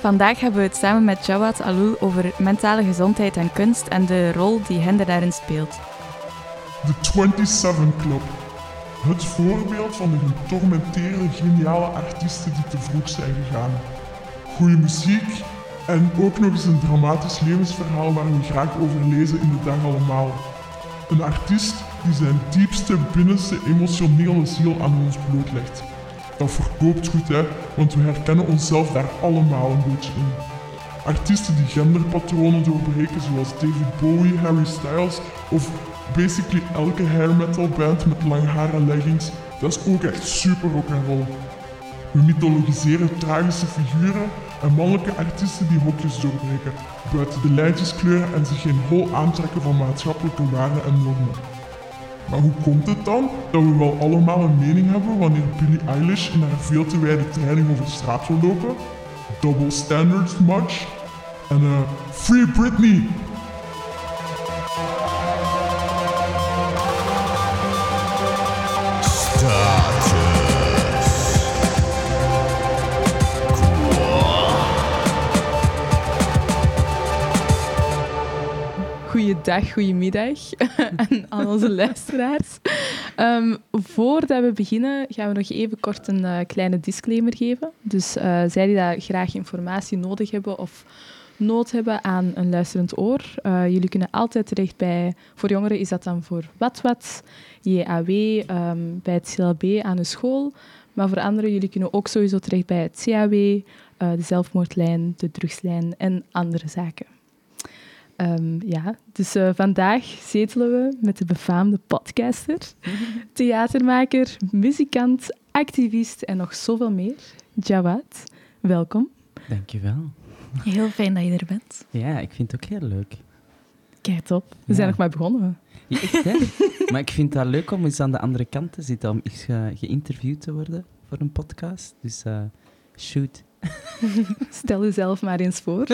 Vandaag hebben we het samen met Jawad Alul over mentale gezondheid en kunst en de rol die hen daarin speelt. De 27 Club. Het voorbeeld van de getormenteerde, geniale artiesten die te vroeg zijn gegaan. Goede muziek en ook nog eens een dramatisch levensverhaal waar we graag over lezen in de dag allemaal. Een artiest die zijn diepste, binnenste emotionele ziel aan ons blootlegt. Dat verkoopt goed, hè, want we herkennen onszelf daar allemaal een beetje in. Artiesten die genderpatronen doorbreken, zoals David Bowie, Harry Styles of basically elke hair metal band met lang haar en leggings, dat is ook echt super rock'n'roll. We mythologiseren tragische figuren en mannelijke artiesten die hokjes doorbreken, buiten de lijntjes kleuren en zich geen hol aantrekken van maatschappelijke waarden en normen. Maar hoe komt het dan dat we wel allemaal een mening hebben wanneer Billie Eilish in haar veel te wijde training over straat wil lopen? Double standards much? En eh, Free Britney! Goeiedag, goedemiddag aan al onze luisteraars. Ehm, voordat we beginnen gaan we nog even kort een eh, kleine disclaimer geven. Dus uh, zij die daar graag informatie nodig hebben of nood hebben aan een luisterend oor, uh, jullie kunnen altijd terecht bij, voor jongeren is dat dan voor WatWat, JAW, um, bij het CLB aan de school. Maar voor anderen, jullie kunnen ook sowieso terecht bij het CAW, de zelfmoordlijn, de drugslijn en andere zaken. Um, ja, dus uh, vandaag zetelen we met de befaamde podcaster, theatermaker, muzikant, activist en nog zoveel meer. Jawad, welkom. Dankjewel. Heel fijn dat je er bent. Ja, ik vind het ook heel leuk. Kijk, top. We ja. zijn nog maar begonnen. Ja, echt, hè? maar ik vind het leuk om eens aan de andere kant te zitten, om eens ge geïnterviewd te worden voor een podcast. Dus uh, shoot. Stel jezelf maar eens voor.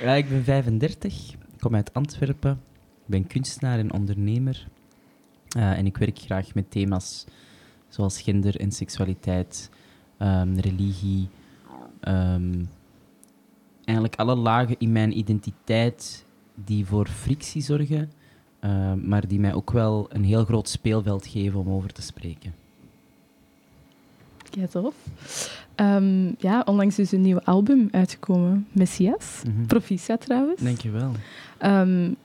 Ja, ik ben 35, ik kom uit Antwerpen, ik ben kunstenaar en ondernemer. Uh, en ik werk graag met thema's zoals gender en seksualiteit, um, religie, um, eigenlijk alle lagen in mijn identiteit die voor frictie zorgen, uh, maar die mij ook wel een heel groot speelveld geven om over te spreken. Ja, tof. Um, ja, onlangs is een nieuw album uitgekomen, Messias. Mm -hmm. Proficiat trouwens. Dankjewel. Um,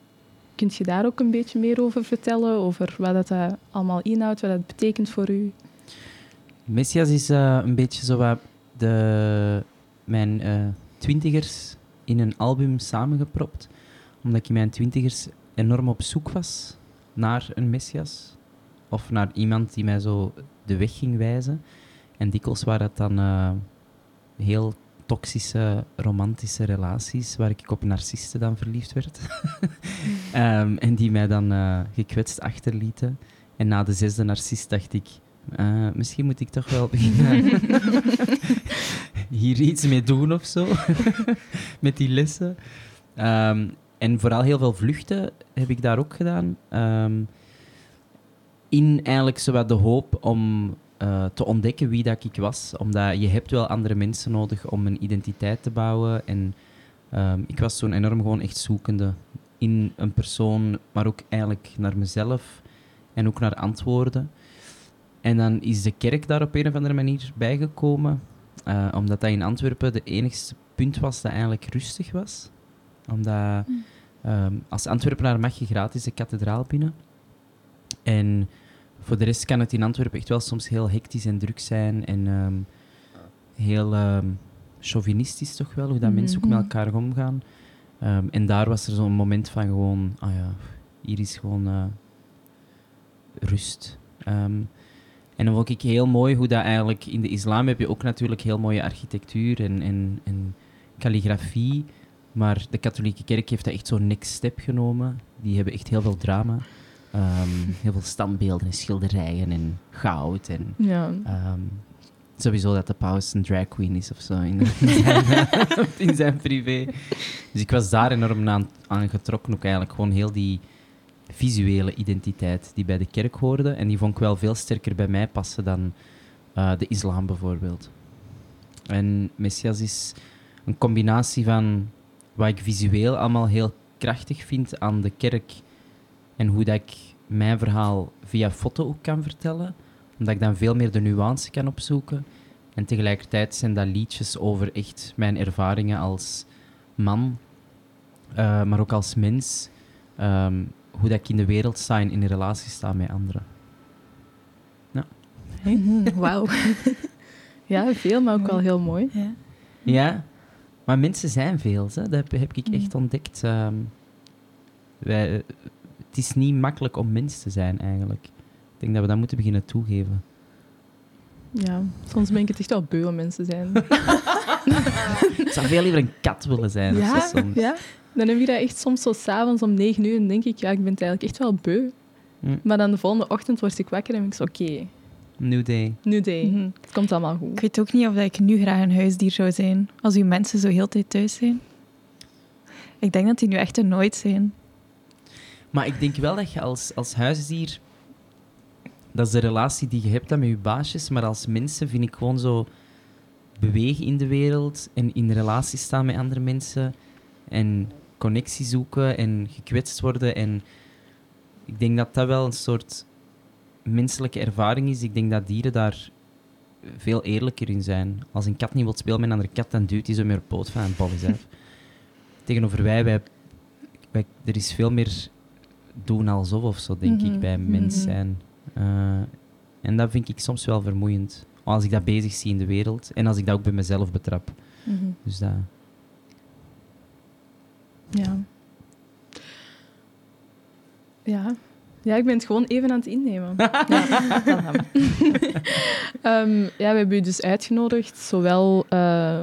kunt je daar ook een beetje meer over vertellen? Over wat dat uh, allemaal inhoudt, wat dat betekent voor u? Messias is uh, een beetje zo wat de, mijn uh, twintigers in een album samengepropt. Omdat ik in mijn twintigers enorm op zoek was naar een Messias. Of naar iemand die mij zo de weg ging wijzen. En dikwijls waren het dan uh, heel toxische, romantische relaties waar ik op narcisten dan verliefd werd. um, en die mij dan uh, gekwetst achterlieten. En na de zesde narcist dacht ik, uh, misschien moet ik toch wel beginnen hier iets mee doen of zo. Met die lessen. Um, en vooral heel veel vluchten heb ik daar ook gedaan. Um, in eigenlijk zowat de hoop om uh, te ontdekken wie dat ik was. Omdat je hebt wel andere mensen nodig om een identiteit te bouwen. En um, ik was zo'n enorm gewoon echt zoekende in een persoon, maar ook eigenlijk naar mezelf en ook naar antwoorden. En dan is de kerk daar op een of andere manier bijgekomen, uh, omdat dat in Antwerpen de enigste punt was dat eigenlijk rustig was. Omdat um, als Antwerpenaar mag je gratis de kathedraal binnen. En voor de rest kan het in Antwerpen echt wel soms heel hectisch en druk zijn. En um, heel um, chauvinistisch toch wel, hoe dat mm -hmm. mensen ook met elkaar omgaan. Um, en daar was er zo'n moment van gewoon, ah ja, hier is gewoon uh, rust. en dan vond ik heel mooi hoe dat eigenlijk in de islam heb je ook natuurlijk heel mooie architectuur en, en, en calligrafie. Maar de katholieke kerk heeft dat echt zo'n next step genomen. Die hebben echt heel veel drama. Um, heel veel standbeelden en schilderijen en goud. En, ja. um, sowieso dat de paus een drag queen is of zo in, in, zijn, in zijn, privé. Dus ik was daar enorm aan, aan getrokken. Ook eigenlijk gewoon heel die visuele identiteit die bij de kerk hoorde. En die vond ik wel veel sterker bij mij passen dan uh, de islam bijvoorbeeld. En Messias is een combinatie van wat ik visueel allemaal heel krachtig vind aan de kerk en hoe dat ik mijn verhaal via foto ook kan vertellen, omdat ik dan veel meer de nuance kan opzoeken. En tegelijkertijd zijn dat liedjes over echt mijn ervaringen als man, eh, maar ook als mens. Ehm, hoe dat ik in de wereld sta en in een relatie sta met anderen. Mhm, Wauw. Ja, veel, maar ook wel heel mooi. Ja. Ja, maar mensen zijn veel. Hè. Dat heb, heb ik echt ontdekt. Ehm, wij, het is niet makkelijk om mens te zijn, eigenlijk. Ik denk dat we dat moeten beginnen toegeven. Ja, soms ben ik het echt wel beu om mensen te zijn. Ik zou veel liever een kat willen zijn. ja, zo soms. ja, dan heb je dat echt soms zo s'avonds om negen uur en denk ik, ja, ik ben het eigenlijk echt wel beu. Hm. Maar dan de volgende ochtend word ik wakker en denk ik zo, oké, New day. nu day. Mhm. Het komt allemaal goed. Ik weet ook niet of ik nu graag een huisdier zou zijn, als uw mensen zo heel de tijd thuis zijn. Ik denk dat die nu echt er nooit zijn. Maar ik denk wel dat je als, als huisdier... Dat is de relatie die je hebt met je baasjes. Maar als mensen vind ik gewoon zo... Bewegen in de wereld en in relatie staan met andere mensen. En connectie zoeken en gekwetst worden. En ik denk dat dat wel een soort menselijke ervaring is. Ik denk dat dieren daar veel eerlijker in zijn. Als een kat niet wil spelen met een andere kat, dan duwt hij zo meer poot van een bal is. Tegenover wij, wij, wij, er is veel meer doen alsof of zo, denk Mhm, ik, bij mens mhm. zijn. Eh, en dat vind ik soms wel vermoeiend. Als ik dat bezig zie in de wereld en als ik dat ook bij mezelf betrap. Dus dat... Ja. Ja. Ja, ik ben het gewoon even aan het innemen. ja, dat. Ehm, ja, we hebben u dus uitgenodigd, zowel eh,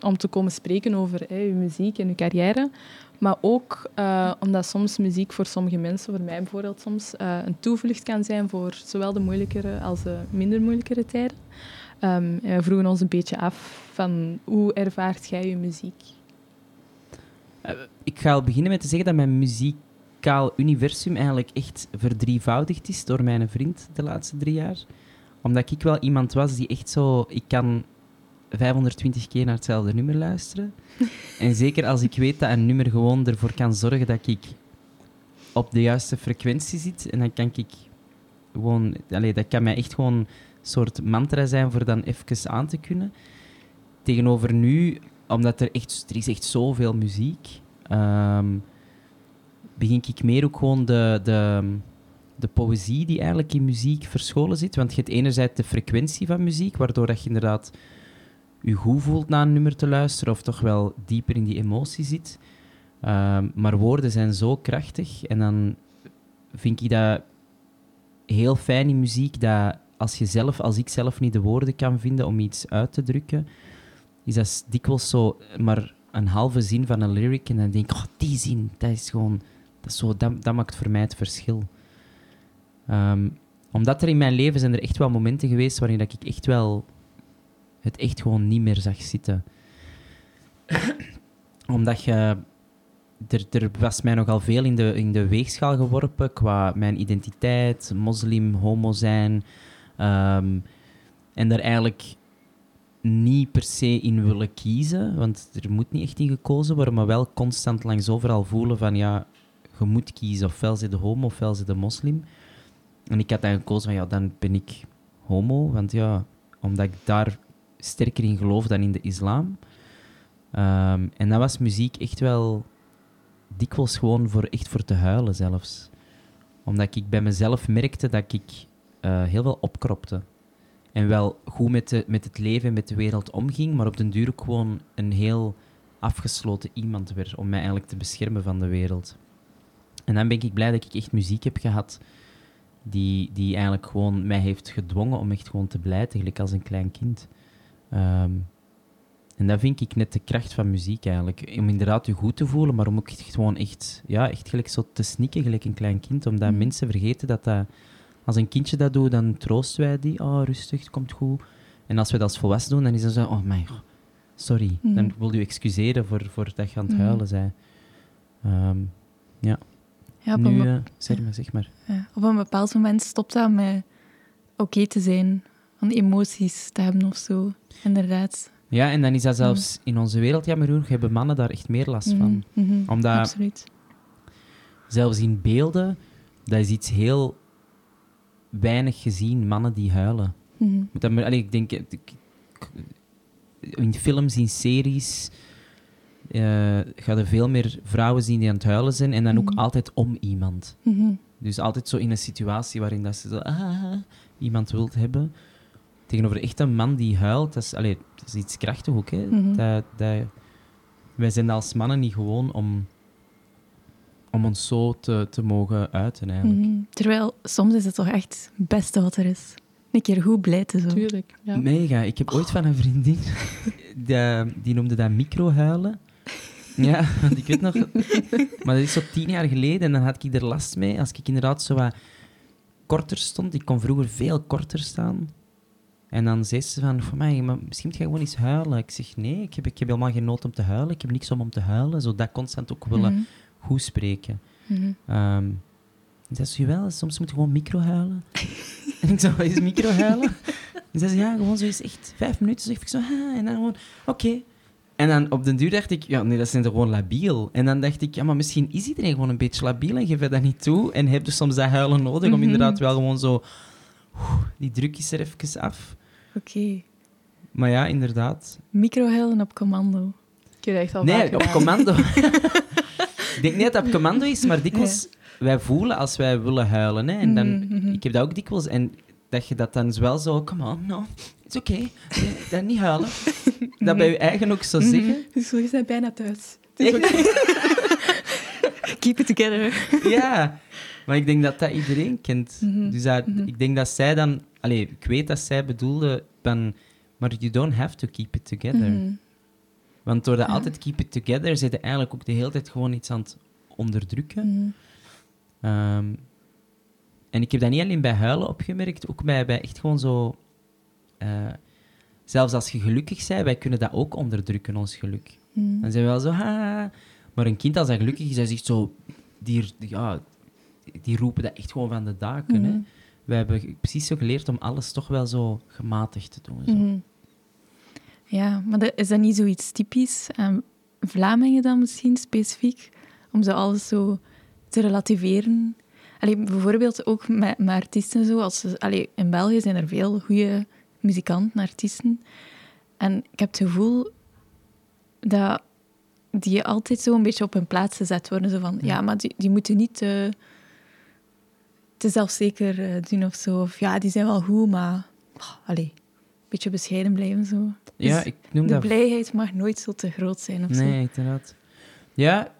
om te komen spreken over hè, uw muziek en uw carrière, maar ook eh, omdat soms muziek voor sommige mensen, voor mij bijvoorbeeld soms, eh, een toevlucht kan zijn voor zowel de moeilijkere als de minder moeilijkere tijden. Ehm, en we vroegen ons een beetje af van hoe ervaart jij je muziek? Eh, ik ga al beginnen met te zeggen dat mijn muzikaal universum eigenlijk echt verdrievoudigd is door mijn vriend de laatste drie jaar. Omdat ik wel iemand was die echt zo... Ik kan 520 keer naar hetzelfde nummer luisteren. en zeker als ik weet dat een nummer gewoon ervoor kan zorgen dat ik op de juiste frequentie zit. En dan kan ik gewoon... Dat kan mij echt gewoon een soort mantra zijn voor dan even aan te kunnen. Tegenover nu, omdat er echt... Er is echt zoveel muziek. ehm, begin ik meer ook gewoon de, de, de poëzie die eigenlijk in muziek verscholen zit. Want je hebt enerzijds de frequentie van muziek, waardoor dat je inderdaad je goed voelt naar een nummer te luisteren, of toch wel dieper in die emotie zit. Ehm, maar woorden zijn zo krachtig. En dan vind ik dat heel fijn in muziek, dat als je zelf, als ik zelf niet de woorden kan vinden om iets uit te drukken, is dat dikwijls zo maar een halve zin van een lyric. En dan denk ik, oh, die zin, dat is gewoon... Dat, is zo, dat maakt voor mij het verschil. Ehm, omdat er in mijn leven zijn er echt wel momenten geweest waarin dat ik echt wel het echt gewoon niet meer zag zitten. omdat je... Er, er was mij nogal veel in de, in de weegschaal geworpen qua mijn identiteit, moslim, homo zijn. ehm, en daar eigenlijk niet per se in willen kiezen, want er moet niet echt in gekozen worden, maar wel constant langs overal voelen van ja, je moet kiezen, ofwel ze de homo, ofwel ze de moslim. En ik had dan gekozen van ja, dan ben ik homo, want ja, omdat ik daar sterker in geloof dan in de islam. Ehm, en dat was muziek echt wel dikwijls gewoon voor, echt voor te huilen zelfs. Omdat ik bij mezelf merkte dat ik eh, heel veel opkropte. En wel goed met, de, met het leven en met de wereld omging, maar op den duur ook gewoon een heel afgesloten iemand werd om mij eigenlijk te beschermen van de wereld. En dan ben ik blij dat ik echt muziek heb gehad die, die eigenlijk gewoon mij heeft gedwongen om echt gewoon te blijten, gelijk als een klein kind. Ehm, en dat vind ik net de kracht van muziek eigenlijk. Om inderdaad je goed te voelen, maar om ook echt gewoon echt, ja, echt gelijk zo te snikken, gelijk een klein kind. Omdat Mhm. mensen vergeten dat dat... Als een kindje dat doet, dan troosten wij die. Oh, rustig, het komt goed. En als we dat als volwassen doen, dan is het zo... Oh, mijn god, sorry. Mhm. Dan wil je excuseren voor, voor dat je aan het Mhm. huilen bent. Ehm, Ja, een, nu, eh, zeg maar, zeg maar. ja, op een bepaald moment stopt dat met oké te zijn, van emoties te hebben of zo. Inderdaad. Ja, en dan is dat zelfs in onze wereld, jammer genoeg, hebben mannen daar echt meer last van. Mhm, mhm. Omdat- Absoluut. Zelfs in beelden, dat is iets heel weinig gezien, mannen die huilen. Mhm. Moet dat allee, ik denk, in films, in series, eh ga je veel meer vrouwen zien die aan het huilen zijn en dan ook Mhm. altijd om iemand. Mhm. Dus altijd zo in een situatie waarin dat ze zo, ah, iemand wilt hebben. Tegenover echt een man die huilt, dat is, allee, dat is iets krachtig ook. Hè? Mhm. Dat, dat, wij zijn als mannen niet gewoon om, om ons zo te, te mogen uiten, eigenlijk. Mhm. Terwijl soms is het toch echt het beste wat er is. Een keer goed blijten zo. Tuurlijk. Ja. Mega. Ik heb ooit van een vriendin, die, die noemde dat microhuilen. Ja, want ik weet nog... Maar dat is zo tien jaar geleden en dan had ik er last mee. Als ik inderdaad zo wat korter stond. Ik kon vroeger veel korter staan. En dan zei ze van, voor mij, maar misschien moet je gewoon eens huilen. Ik zeg, nee, ik heb, ik heb helemaal geen nood om te huilen. Ik heb niks om om te huilen. Zo dat constant ook willen Mhm. goed spreken. En zei ze, wel, soms moet je gewoon microhuilen. en ik zo, wat is microhuilen? En zei ze, ja, gewoon zo eens echt vijf minuten. Zo ik zo, en dan gewoon, oké. En dan op den duur dacht ik, ja, nee, dat zijn toch gewoon labiel. En dan dacht ik, ja, maar misschien is iedereen gewoon een beetje labiel en geef je dat niet toe. En heb je soms dat huilen nodig om Mhm. inderdaad wel gewoon zo, die druk is er even af. Oké. Maar ja, inderdaad. Microhuilen op commando. Ik heb dat echt al Nee, op gedaan. commando. ik denk niet dat dat op commando is, maar dikwijls... Wij voelen als wij willen huilen. Hè, en dan, Mhm, mhm. Ik heb dat ook dikwijls. En dat je dat dan wel zo... Come on, no. It's okay. Nee, Dan niet huilen. Dat bij je eigen ook zo zeggen. Dus je bent bijna thuis. Keep it together. Ja. Maar ik denk dat dat iedereen kent. Mhm, Dus dat, mhm. ik denk dat zij dan... Allee, ik weet dat zij bedoelde van... Maar you don't have to keep it together. Mhm. Want door dat Ja. altijd keep it together, zit je eigenlijk ook de hele tijd gewoon iets aan het onderdrukken. Ehm, en ik heb dat niet alleen bij huilen opgemerkt, ook bij, bij echt gewoon zo... eh, zelfs als je gelukkig bent, wij kunnen dat ook onderdrukken, ons geluk. Dan zijn we wel zo... Ha. Maar een kind, als dat gelukkig is, hij zegt zo... Die, ja, die roepen dat echt gewoon van de daken. Hè? Mhm. We hebben precies zo geleerd om alles toch wel zo gematigd te doen. Zo. Mhm. Ja, maar is dat niet zoiets typisch aan Vlamingen dan misschien specifiek? Om zo alles zo te relativeren? Allee, bijvoorbeeld ook met, met artiesten zo. Als allee, in België zijn er veel goede muzikanten, artiesten. En ik heb het gevoel dat die altijd zo een beetje op hun plaats gezet worden. Zo van, ja, maar die, die moeten niet te zelfzeker eh, doen of zo. Of ja, die zijn wel goed, maar... oh, allee, een beetje bescheiden blijven zo. Ja, Dus ik noem de dat... blijheid mag nooit zo te groot zijn of zo. Nee, inderdaad. Ja,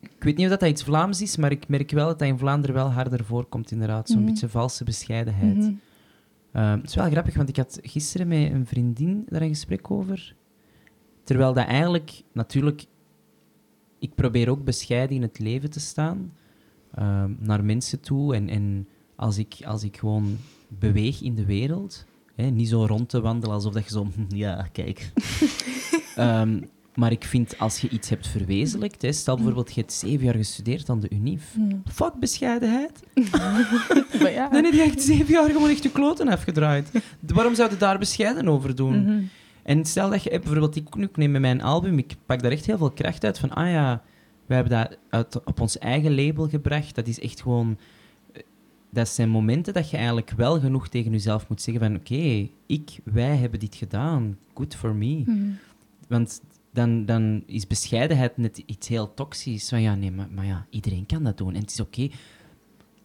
ik weet niet of dat, dat iets Vlaams is, maar ik merk wel dat dat in Vlaanderen wel harder voorkomt, inderdaad. Zo'n Mhm. beetje valse bescheidenheid. Mhm. Ehm, het is wel grappig, want ik had gisteren met een vriendin daar een gesprek over. Terwijl dat eigenlijk, natuurlijk, ik probeer ook bescheiden in het leven te staan. Ehm, naar mensen toe. En, en als, ik, als ik gewoon beweeg in de wereld, hè, niet zo rond te wandelen alsof dat je zo, ja, kijk. Ehm, maar ik vind, als je iets hebt verwezenlijkt, hè, stel bijvoorbeeld, je hebt zeven jaar gestudeerd aan de UNIF. Mhm. Fuck bescheidenheid. Maar ja, Dan heb je echt zeven jaar gewoon echt je kloten afgedraaid. Waarom zou je daar bescheiden over doen? Mhm. En stel dat je, bijvoorbeeld, ik, ik neem met mijn album, ik pak daar echt heel veel kracht uit van, ah ja, we hebben dat uit, op ons eigen label gebracht. Dat is echt gewoon, eh, dat zijn momenten dat je eigenlijk wel genoeg tegen jezelf moet zeggen van, oké, ik, wij hebben dit gedaan, good for me. Mhm. Want dan, dan is bescheidenheid net iets heel toxisch. Van ja, nee, maar, maar ja, iedereen kan dat doen. En het is oké.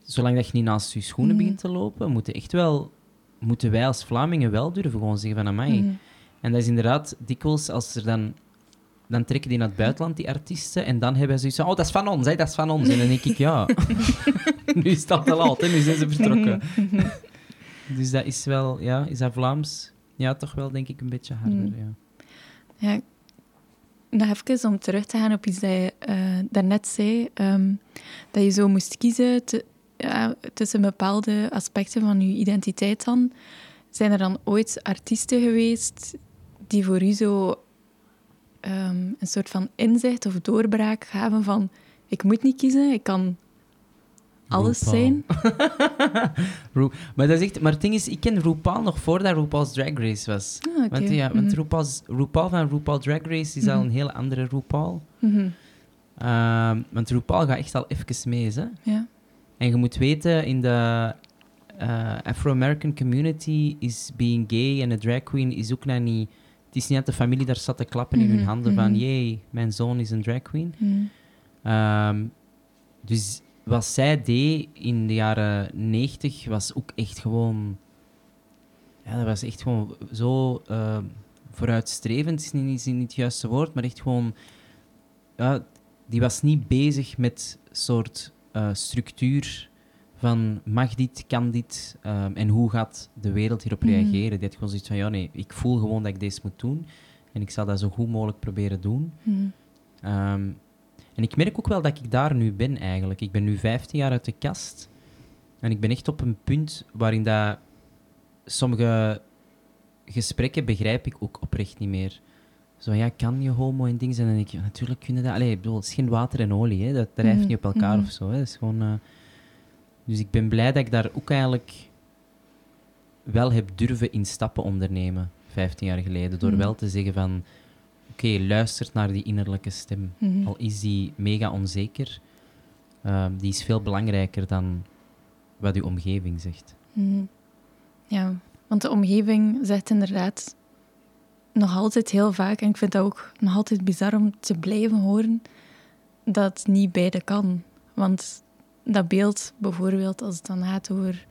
Zolang dat je niet naast je schoenen Mhm. begint te lopen, moeten, echt wel, moeten wij als Vlamingen wel durven gewoon zeggen van, amai. Mhm. En dat is inderdaad dikwijls als er dan... Dan trekken die naar het buitenland, die artiesten, en dan hebben ze zoiets van, oh, dat is van ons, hè, dat is van ons. En dan denk ik, ja, nu is al te laat, hè, nu zijn ze vertrokken. Dus dat is wel, ja, is dat Vlaams? Ja, toch wel, denk ik, een beetje harder, Mhm. ja. Ja, nog even om terug te gaan op iets dat je eh, daarnet zei. ehm, dat je zo moest kiezen te- ja, tussen bepaalde aspecten van je identiteit dan. Zijn er dan ooit artiesten geweest die voor u zo ehm, een soort van inzicht of doorbraak gaven van ik moet niet kiezen, ik kan alles RuPaul. zijn. Maar, dat is echt, maar het ding is, ik ken RuPaul nog voordat RuPaul's Drag Race was. Ah. Want, ja, want Mhm. RuPaul's, RuPaul van RuPaul Drag Race is al Mhm. een hele andere RuPaul. Mhm. Ehm, want RuPaul gaat echt al even mee, hè. Ja. En je moet weten, in de eh, Afro-American community is being gay en een drag queen is ook nog niet... Het is niet dat de familie daar zat te klappen in hun Mhm, handen van, mhm. jee, mijn zoon is een drag queen. Mhm. Ehm, dus wat zij deed in de jaren 90 was ook echt gewoon... Ja, dat was echt gewoon zo ehm, vooruitstrevend, is niet, is niet het juiste woord, maar echt gewoon... Ja, die was niet bezig met soort eh, structuur van mag dit, kan dit ehm, en hoe gaat de wereld hierop Mhm. reageren. Die had gewoon zoiets van, ja nee, ik voel gewoon dat ik deze moet doen en ik zal dat zo goed mogelijk proberen doen. Mhm. Ehm, en ik merk ook wel dat ik daar nu ben eigenlijk. Ik ben nu 15 jaar uit de kast. En ik ben echt op een punt waarin dat sommige gesprekken begrijp ik ook oprecht niet meer. Zo, ja, kan je homo en dingen zijn? En ik, natuurlijk kunnen dat. Allee, ik bedoel, het is geen water en olie, hè. dat drijft Mhm, niet op elkaar mhm. of zo. Hè. Het is gewoon, eh, Dus ik ben blij dat ik daar ook eigenlijk wel heb durven instappen ondernemen, 15 jaar geleden. Door Mhm. wel te zeggen van, oké, luister naar die innerlijke stem. Mhm. Al is die mega onzeker, ehm, die is veel belangrijker dan wat uw omgeving zegt. Mhm. Ja, want de omgeving zegt inderdaad nog altijd heel vaak, en ik vind dat ook nog altijd bizar om te blijven horen, dat het niet beide kan. Want dat beeld, bijvoorbeeld, als het dan gaat over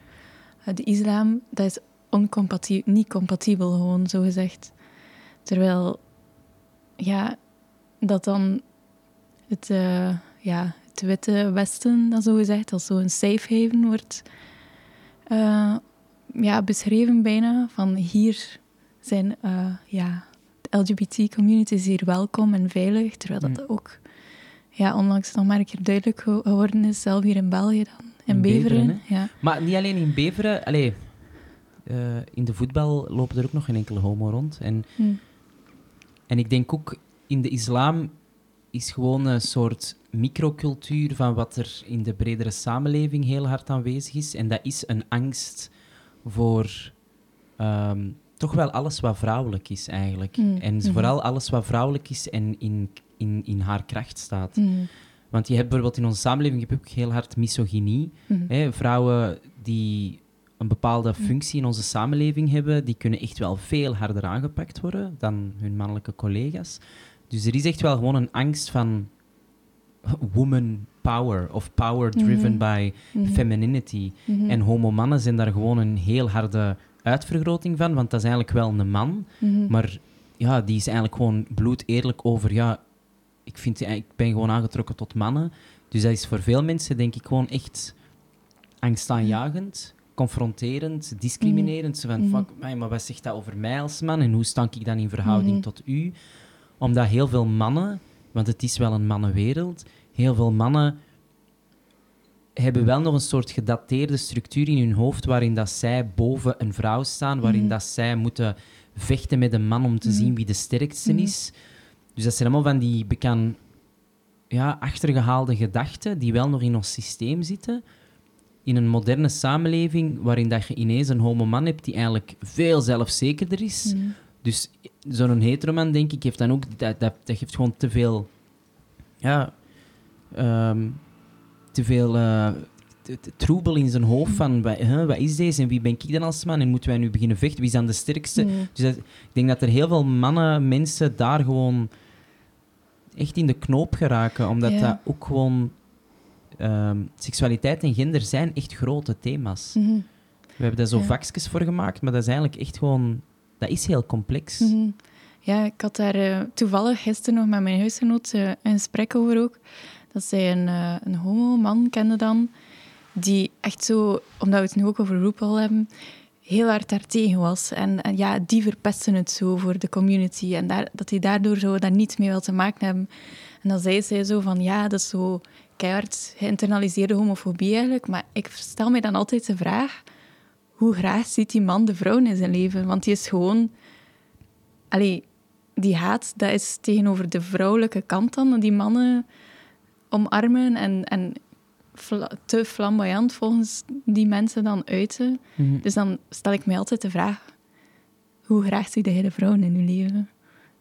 eh, de islam, dat is oncompati- niet compatibel, gewoon zo gezegd. Terwijl, ja, dat dan het, eh, ja, het witte Westen, dat zo gezegd, als zo'n safe haven wordt eh, ja, beschreven bijna. Van hier zijn ja, de LGBT-community is hier welkom en veilig. Terwijl dat Mm. ook ja, onlangs nog maar een keer duidelijk ge- geworden is, zelf hier in België dan. In, In Beveren, Beveren. ja. Maar niet alleen in Beveren, allee, eh, in de voetbal lopen er ook nog geen enkele homo rond. En, Hm. en ik denk ook in de islam is gewoon een soort microcultuur van wat er in de bredere samenleving heel hard aanwezig is. En dat is een angst voor ehm, toch wel alles wat vrouwelijk is eigenlijk. Mm, En mhm. vooral alles wat vrouwelijk is en in, in, in haar kracht staat. Hm. Want je hebt bijvoorbeeld in onze samenleving je hebt ook heel hard misogynie. Hm. Hè, vrouwen die een bepaalde functie in onze samenleving hebben, die kunnen echt wel veel harder aangepakt worden dan hun mannelijke collega's. Dus er is echt wel gewoon een angst van woman power of power driven Mhm. by Mhm. femininity. Mhm. En homomannen zijn daar gewoon een heel harde uitvergroting van, want dat is eigenlijk wel een man, Mhm. maar ja, die is eigenlijk gewoon bloed eerlijk over, ja, ik, vind, ik ben gewoon aangetrokken tot mannen. Dus dat is voor veel mensen, denk ik, gewoon echt angstaanjagend, confronterend, discriminerend. Zo van, Mhm. fuck, mij, maar wat zegt dat over mij als man en hoe sta ik dan in verhouding Mhm. tot u? Omdat heel veel mannen, want het is wel een mannenwereld, heel veel mannen hebben wel nog een soort gedateerde structuur in hun hoofd waarin dat zij boven een vrouw staan, waarin Mhm. dat zij moeten vechten met een man om te zien wie de sterkste is. Dus dat zijn allemaal van die bekend ja, achtergehaalde gedachten die wel nog in ons systeem zitten. In een moderne samenleving waarin dat je ineens een homo-man hebt die eigenlijk veel zelfzekerder is. Mhm. Dus zo'n heteroman, denk ik, heeft dan ook... Dat, dat, dat geeft gewoon te veel... Ja... ehm, te veel... eh, troebel in zijn hoofd van... Wat, huh, wat is deze en wie ben ik dan als man? En moeten wij nu beginnen vechten? Wie is dan de sterkste? Mhm. Dus dat- ik denk dat er heel veel mannen, mensen daar gewoon echt in de knoop geraken. Omdat Ja. dat ook gewoon... ehm, seksualiteit en gender zijn echt grote thema's. Mhm. We hebben daar zo Ja. vakjes voor gemaakt, maar dat is eigenlijk echt gewoon... Dat is heel complex. Mhm. Ja, ik had daar eh, toevallig gisteren nog met mijn huisgenoot eh, een gesprek over ook. Dat zij een, eh, een homo-man kende dan, die echt zo, omdat we het nu ook over RuPaul hebben, heel hard daartegen was. En, ja, die verpesten het zo voor de community. En daar, dat hij daardoor zo daar niets mee wil te maken hebben. En dan zei zij zo van, ja, dat is zo keihard geïnternaliseerde homofobie eigenlijk. Maar ik stel mij dan altijd de vraag, hoe graag ziet die man de vrouw in zijn leven? Want die is gewoon... Allee, die haat, dat is tegenover de vrouwelijke kant dan, die mannen omarmen en, en te flamboyant volgens die mensen dan uiten. Mhm. Dus dan stel ik mij altijd de vraag, hoe graag zie jij de vrouwen in je leven?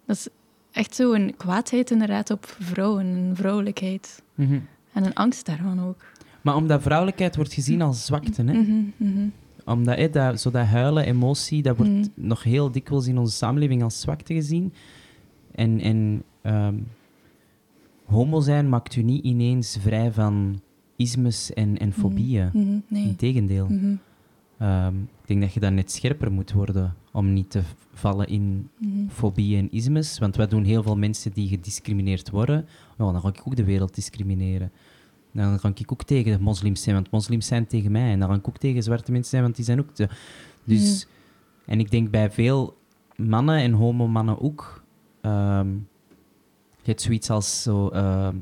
Dat is echt zo een kwaadheid inderdaad op vrouwen, een vrouwelijkheid. Mhm. En een angst daarvan ook. Maar omdat vrouwelijkheid wordt gezien als zwakte, hè? Mhm. Omdat hè, dat, zo dat huilen, emotie, dat wordt nog heel dikwijls in onze samenleving als zwakte gezien. En, en ehm, homo zijn maakt u niet ineens vrij van ismes en, en fobieën. Mhm, nee. Integendeel. Mhm, Ehm, ik denk dat je dan net scherper moet worden om niet te vallen in mhm. fobieën en ismes. Want wat doen heel veel mensen die gediscrimineerd worden? Dan ga ik ook de wereld discrimineren. Dan ga ik ook tegen de moslims zijn, want moslims zijn tegen mij. En dan ga ik ook tegen zwarte mensen zijn, want die zijn ook... Te... Dus... En ik denk bij veel mannen en homo-mannen ook... ehm, je hebt zoiets als zo... ehm,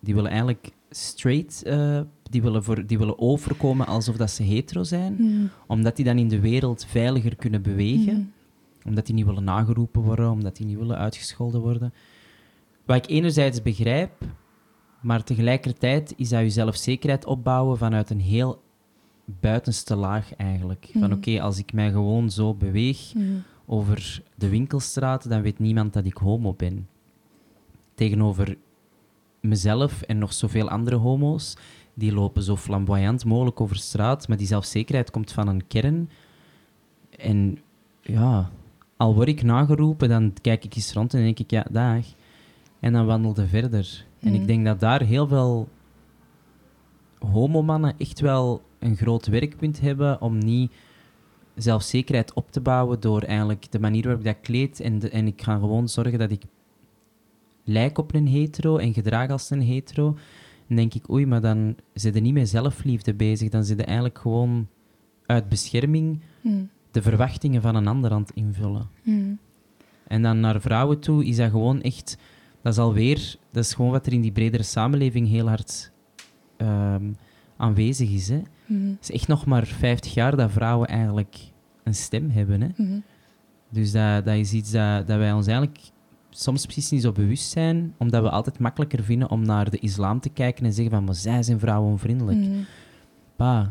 die willen eigenlijk straight... eh, die, willen voor, die willen overkomen alsof dat ze hetero zijn. Mhm, Omdat die dan in de wereld veiliger kunnen bewegen mhm. omdat die niet willen nageroepen worden, omdat die niet willen uitgescholden worden. Wat ik enerzijds begrijp, maar tegelijkertijd is dat je zelfzekerheid opbouwen vanuit een heel buitenste laag eigenlijk. Van Mhm. oké, als ik mij gewoon zo beweeg over de winkelstraat, dan weet niemand dat ik homo ben. Tegenover mezelf en nog zoveel andere homo's, die lopen zo flamboyant mogelijk over straat, maar die zelfzekerheid komt van een kern. En ja, al word ik nageroepen, dan kijk ik eens rond en denk ik, ja, dag. En dan wandelde verder. En ik denk dat daar heel veel homomannen echt wel een groot werkpunt hebben om niet zelfzekerheid op te bouwen door eigenlijk de manier waarop ik dat kleed. En, de- en ik ga gewoon zorgen dat ik lijk op een hetero en gedraag als een hetero. Dan denk ik, oei, maar dan zit je niet met zelfliefde bezig. Dan zit je eigenlijk gewoon uit bescherming Mhm. de verwachtingen van een ander aan het invullen. Mhm. En dan naar vrouwen toe is dat gewoon echt... Dat is alweer... Dat is gewoon wat er in die bredere samenleving heel hard ehm, aanwezig is. Hè. Mhm. Het is echt nog maar 50 jaar dat vrouwen eigenlijk een stem hebben. Hè. Dus dat, dat is iets dat, dat wij ons eigenlijk soms precies niet zo bewust zijn, omdat we altijd makkelijker vinden om naar de islam te kijken en zeggen van, maar zij zijn vrouwenvriendelijk. Mhm. Pa,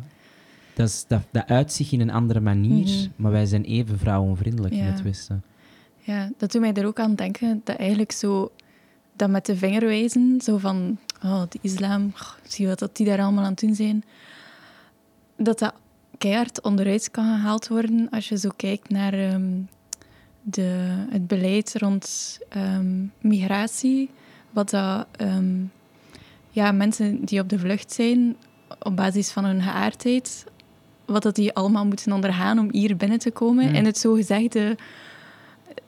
dat, is, dat, dat uit zich in een andere manier, Mhm. maar wij zijn even vrouwenvriendelijk in het Westen. Ja, dat doet mij er ook aan denken dat eigenlijk zo dat met de vinger wijzen, zo van oh, de islam, zie wat dat die daar allemaal aan het doen zijn, dat dat keihard onderuit kan gehaald worden als je zo kijkt naar ehm, de, het beleid rond ehm, migratie, wat dat ehm, ja, mensen die op de vlucht zijn op basis van hun geaardheid, wat dat die allemaal moeten ondergaan om hier binnen te komen. Hmm. En het zogezegde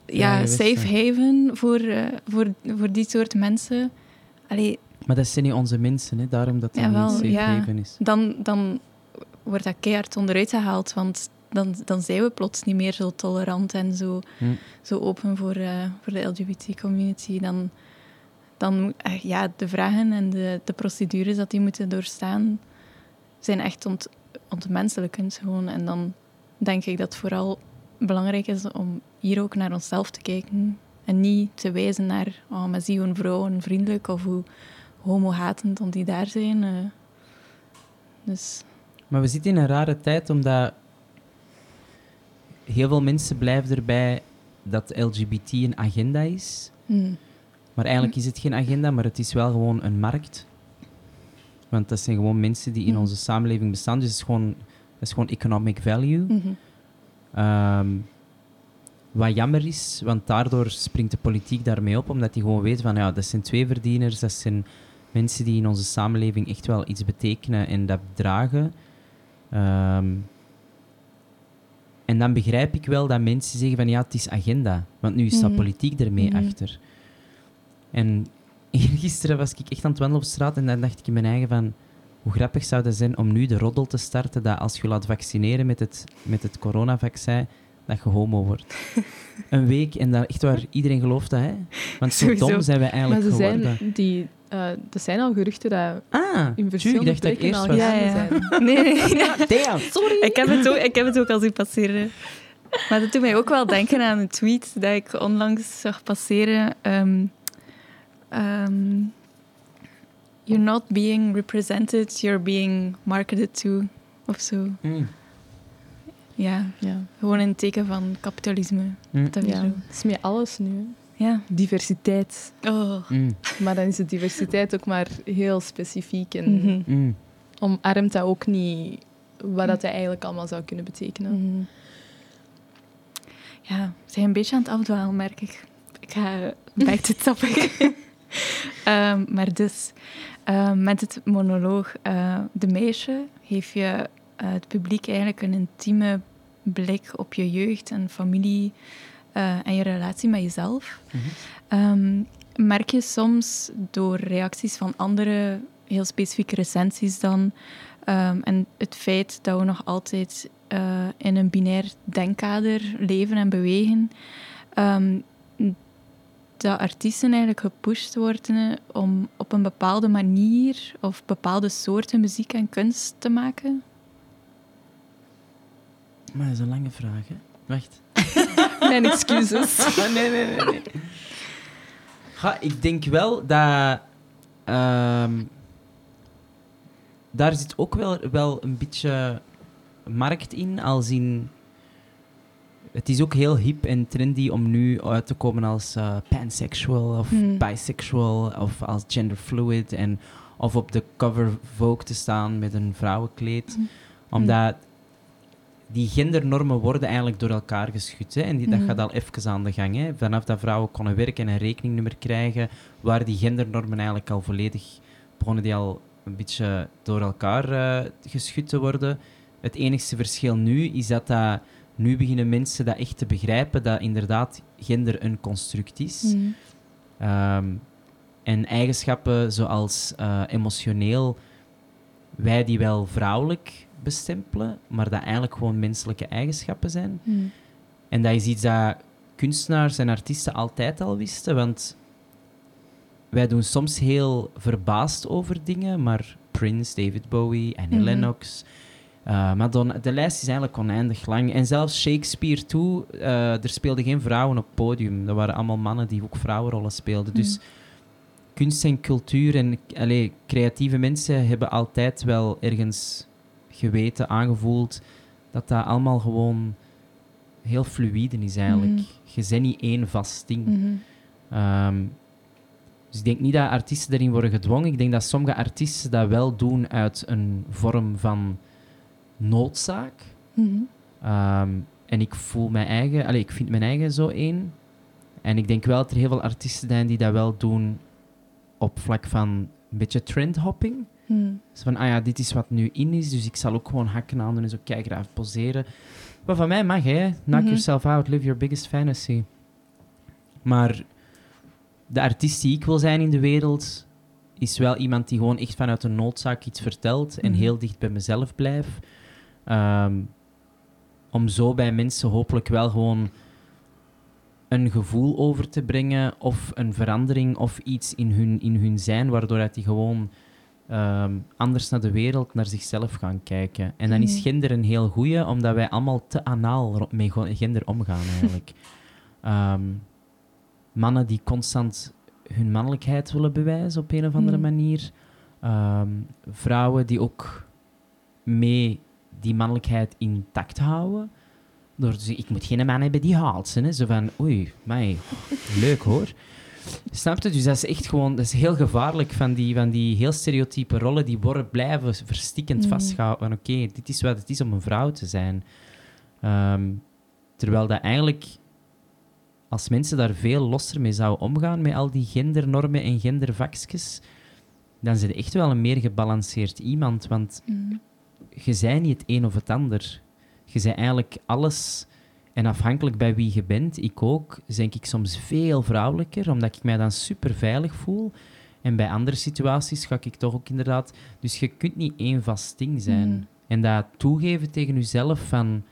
ja, Ja, safe haven voor, eh, voor, voor die soort mensen. Allee, Maar dat zijn niet onze mensen, hè? daarom dat het Jawel, niet safe ja. haven is. dan, dan wordt dat keihard onderuit gehaald, want dan, dan zijn we plots niet meer zo tolerant en zo, Hm. zo open voor, eh, voor de LGBT-community. Dan, dan eh, ja, de vragen en de, de procedures dat die moeten doorstaan, zijn echt ont, ontmenselijkend gewoon. En dan denk ik dat het vooral belangrijk is om hier ook naar onszelf te kijken en niet te wijzen naar, oh, maar zie hoe vrouwen vriendelijk of hoe homo-hatend dan die daar zijn. eh. dus... Maar we zitten in een rare tijd, omdat heel veel mensen blijven erbij dat LGBT een agenda is. hmm. Maar eigenlijk is het geen agenda, maar het is wel gewoon een markt. Want dat zijn gewoon mensen die in Mhm. onze samenleving bestaan. Dus het is gewoon, dat is gewoon economic value. Mhm. Ehm, wat jammer is, want daardoor springt de politiek daarmee op, omdat die gewoon weet van, ja, dat zijn twee verdieners, dat zijn mensen die in onze samenleving echt wel iets betekenen en dat dragen. Ehm, en dan begrijp ik wel dat mensen zeggen van, ja, het is agenda. Want nu staat Mhm. politiek ermee Mhm. achter. En gisteren was ik echt aan het wandelen op straat en dan dacht ik in mijn eigen van, hoe grappig zou dat zijn om nu de roddel te starten dat als je laat vaccineren met het, met het coronavaccin, dat je homo wordt. Een week en dat echt waar, iedereen gelooft dat, hè? Want zo Sowieso. dom zijn we Maar eigenlijk ze geworden. zijn, die, eh, er zijn al geruchten dat Ah, in ik dacht dat ik al was. Ja, gaande ja. zijn. Nee, nee, sorry. Ik heb, het ook, ik heb het ook al zien passeren. Maar dat doet mij ook wel denken aan een tweet dat ik onlangs zag passeren. Ehm, ehm, You're not being represented, you're being marketed to. Of zo. Mm. Ja, Ja. gewoon een teken van kapitalisme. Mm. Dat ja. is met alles nu. hè. Ja. Diversiteit. Oh. Mm. Maar dan is de diversiteit ook maar heel specifiek. En Mhm. Mm. omarmt dat ook niet wat dat eigenlijk allemaal zou kunnen betekenen. Mhm. Ja, we zijn een beetje aan het afdwalen, merk ik. Ik ga back to topic. Ehm, maar dus, ehm, met het monoloog eh, De Meisje geef je het publiek eigenlijk een intieme blik op je jeugd en familie eh, en je relatie met jezelf. Mhm. Ehm, merk je soms door reacties van anderen, heel specifieke recensies dan, ehm, en het feit dat we nog altijd eh, in een binair denkkader leven en bewegen, ehm, dat artiesten eigenlijk gepusht worden om op een bepaalde manier of bepaalde soorten muziek en kunst te maken? Maar dat is een lange vraag, hè? Wacht. Mijn excuses. Ah, nee, nee, nee. nee. Ik denk wel dat... ehm, daar zit ook wel, wel een beetje markt in, als in... Het is ook heel hip en trendy om nu uit te komen als eh, pansexual of Hmm. bisexual of als genderfluid en of op de cover Vogue te staan met een vrouwenkleed. Hmm. Omdat die gendernormen worden eigenlijk door elkaar geschud. Hè? En die, dat Mhm. gaat al even aan de gang. Hè? Vanaf dat vrouwen konden werken en een rekeningnummer krijgen, waren die gendernormen eigenlijk al volledig... begonnen die al een beetje door elkaar eh, geschud te worden. Het enigste verschil nu is dat, dat nu beginnen mensen dat echt te begrijpen, dat inderdaad gender een construct is. Mhm. Ehm, en eigenschappen zoals eh, emotioneel, wij die wel vrouwelijk bestempelen, maar dat eigenlijk gewoon menselijke eigenschappen zijn. Mhm. En dat is iets dat kunstenaars en artiesten altijd al wisten, want wij doen soms heel verbaasd over dingen, maar Prince, David Bowie, Annie Mhm. Lennox, eh, Madonna, de lijst is eigenlijk oneindig lang. En zelfs Shakespeare toe, eh, er speelden geen vrouwen op het podium. Dat waren allemaal mannen die ook vrouwenrollen speelden. Dus Mhm. kunst en cultuur en allee, creatieve mensen hebben altijd wel ergens geweten, aangevoeld, dat dat allemaal gewoon heel fluïde is eigenlijk. Mhm. Je bent niet één vast ding. Mhm. Ehm, dus ik denk niet dat artiesten erin worden gedwongen. Ik denk dat sommige artiesten dat wel doen uit een vorm van noodzaak. Mhm. Ehm, en ik voel mijn eigen, allee, ik vind mijn eigen zo één. En ik denk wel dat er heel veel artiesten zijn die dat wel doen op vlak van een beetje trendhopping. Zo van, ah ja, dit is wat nu in is, dus ik zal ook gewoon hakken aan doen en zo kijken, poseren. Wat van mij mag, hè. Knock Mhm. yourself out, live your biggest fantasy. Maar de artiest die ik wil zijn in de wereld, is wel iemand die gewoon echt vanuit een noodzaak iets vertelt en Mhm. heel dicht bij mezelf blijft. Ehm, om zo bij mensen hopelijk wel gewoon een gevoel over te brengen of een verandering of iets in hun, in hun zijn, waardoor dat die gewoon ehm, anders naar de wereld, naar zichzelf gaan kijken. En dan is Mhm. gender een heel goeie, omdat wij allemaal te anaal met gender omgaan eigenlijk. Ehm, mannen die constant hun mannelijkheid willen bewijzen op een of andere Mhm. manier. Ehm, vrouwen die ook mee die mannelijkheid intact houden. Door te zeggen, ik moet geen man hebben die haalt ze. Hè. Zo van, oei, mij, leuk hoor. Snap je? Dus dat is echt gewoon, dat is heel gevaarlijk van die, van die heel stereotype rollen die worden blijven verstikkend Mhm. vastgehouden. Van oké, dit is wat het is om een vrouw te zijn. Ehm, terwijl dat eigenlijk, als mensen daar veel losser mee zouden omgaan, met al die gendernormen en gendervakjes, dan zijn echt wel een meer gebalanceerd iemand. Want Mhm. je bent niet het een of het ander. Je bent eigenlijk alles. En afhankelijk bij wie je bent, ik ook, denk ik soms veel vrouwelijker, omdat ik mij dan super veilig voel. En bij andere situaties ga ik toch ook inderdaad. Dus je kunt niet één vast ding zijn. Mhm. En dat toegeven tegen jezelf van.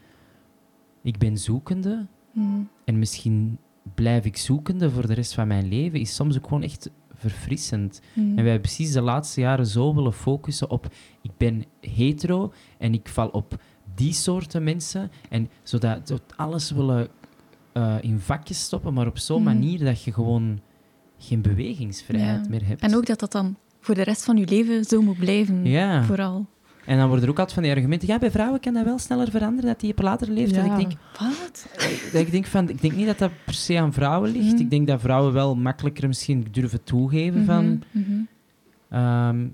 Ik ben zoekende Mhm. en misschien blijf ik zoekende voor de rest van mijn leven, is soms ook gewoon echt verfrissend. Mhm. En wij hebben precies de laatste jaren zo willen focussen op ik ben hetero en ik val op die soorten mensen. En zodat dat alles willen eh, in vakjes stoppen, maar op zo'n Mhm. manier dat je gewoon geen bewegingsvrijheid Ja. meer hebt. En ook dat dat dan voor de rest van je leven zo moet blijven. Ja. Vooral. En dan worden er ook altijd van die argumenten. Ja, bij vrouwen kan dat wel sneller veranderen, dat die op later leeftijd. Ja. Ik denk, Wat? dat ik denk, van, ik denk niet dat dat per se aan vrouwen ligt. Mhm. Ik denk dat vrouwen wel makkelijker misschien durven toegeven van... Mhm. Ehm,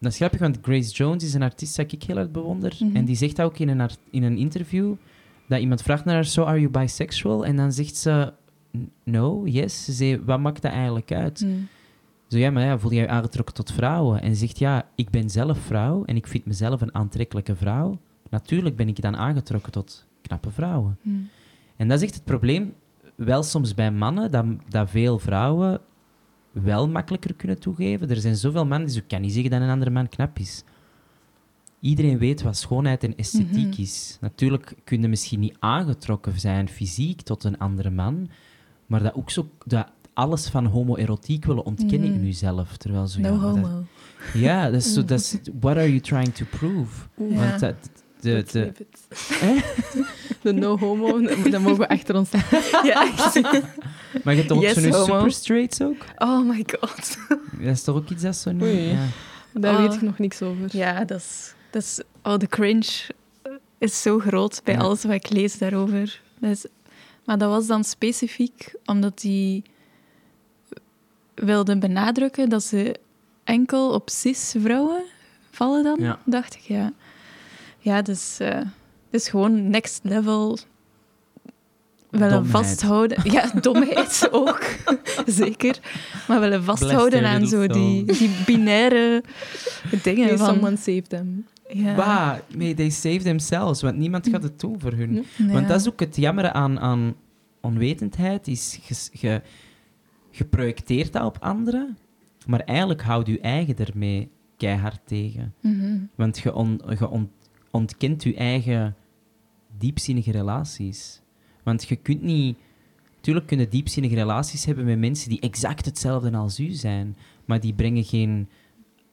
dat is grappig, want Grace Jones is een artiest dat ik heel erg bewonder. Mhm. En die zegt dat ook in een, in een interview. Dat iemand vraagt naar haar, so are you bisexual? En dan zegt ze, no, yes. Ze zei, wat maakt dat eigenlijk uit? Mhm. Zo, ja, maar ja, voel je je aangetrokken tot vrouwen? En ze zegt, ja, ik ben zelf vrouw en ik vind mezelf een aantrekkelijke vrouw. Natuurlijk ben ik dan aangetrokken tot knappe vrouwen. Mhm. En dat is echt het probleem, wel soms bij mannen, dat, dat veel vrouwen wel makkelijker kunnen toegeven. Er zijn zoveel mannen die zo, kan niet zeggen dat een andere man knap is. Iedereen weet wat schoonheid en esthetiek Mhm. is. Natuurlijk kun je misschien niet aangetrokken zijn fysiek tot een andere man, maar dat ook zo... Dat alles van homoerotiek willen ontkennen in Mhm. jezelf. Terwijl zo, No ja, maar dat- homo. ja, dat is zo, dat is, what are you trying to prove? Ja. Want dat, de, de. De no homo, dat mogen we achter ons laten. Ja, echt. maar je hebt Yes, zo nu homo. super straights ook? Oh my god. Dat is toch ook iets dat zo nu... Oei. Ja. Daar Oh. weet ik nog niks over. Ja, dat is... Dat is oh, de cringe is zo groot bij Ja. alles wat ik lees daarover. Dat is, maar dat was dan specifiek omdat die wilde benadrukken dat ze enkel op cis-vrouwen vallen dan, Ja. dacht ik. Ja, ja dus eh het is gewoon next level willen Domheid. vasthouden. Ja, domheid ook, zeker. Maar willen vasthouden aan zo die, die binaire dingen. Van, someone save them. ja. Bah, nee, they save themselves, want niemand gaat het doen voor hun. Want dat is ook het jammere aan, aan onwetendheid, is je, je, je projecteert dat op anderen, maar eigenlijk houdt je eigen ermee keihard tegen. Mhm. Want je, on- je on- ontkent je eigen diepzinnige relaties. Want je kunt niet... Tuurlijk kunnen diepzinnige relaties hebben met mensen die exact hetzelfde als u zijn, maar die brengen geen,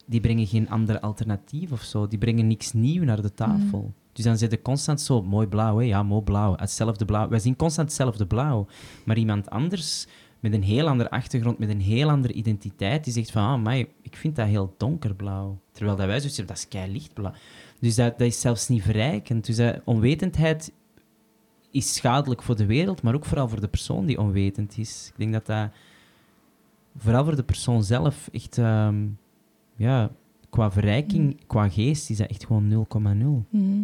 die brengen geen ander alternatief of zo. Die brengen niks nieuw naar de tafel. Dus dan zit je constant zo, mooi blauw, hè? ja, mooi blauw, hetzelfde blauw. Wij zien constant hetzelfde blauw. Maar iemand anders met een heel andere achtergrond, met een heel andere identiteit, die zegt van, ah, maar ik vind dat heel donkerblauw. Terwijl dat wij zoiets hebben, dat is kei lichtblauw. Dus dat, dat is zelfs niet verrijkend. Dus dat, onwetendheid is schadelijk voor de wereld, maar ook vooral voor de persoon die onwetend is. Ik denk dat dat vooral voor de persoon zelf echt, ehm, ja, qua verrijking, qua geest, is dat echt gewoon 0,0. Mhm.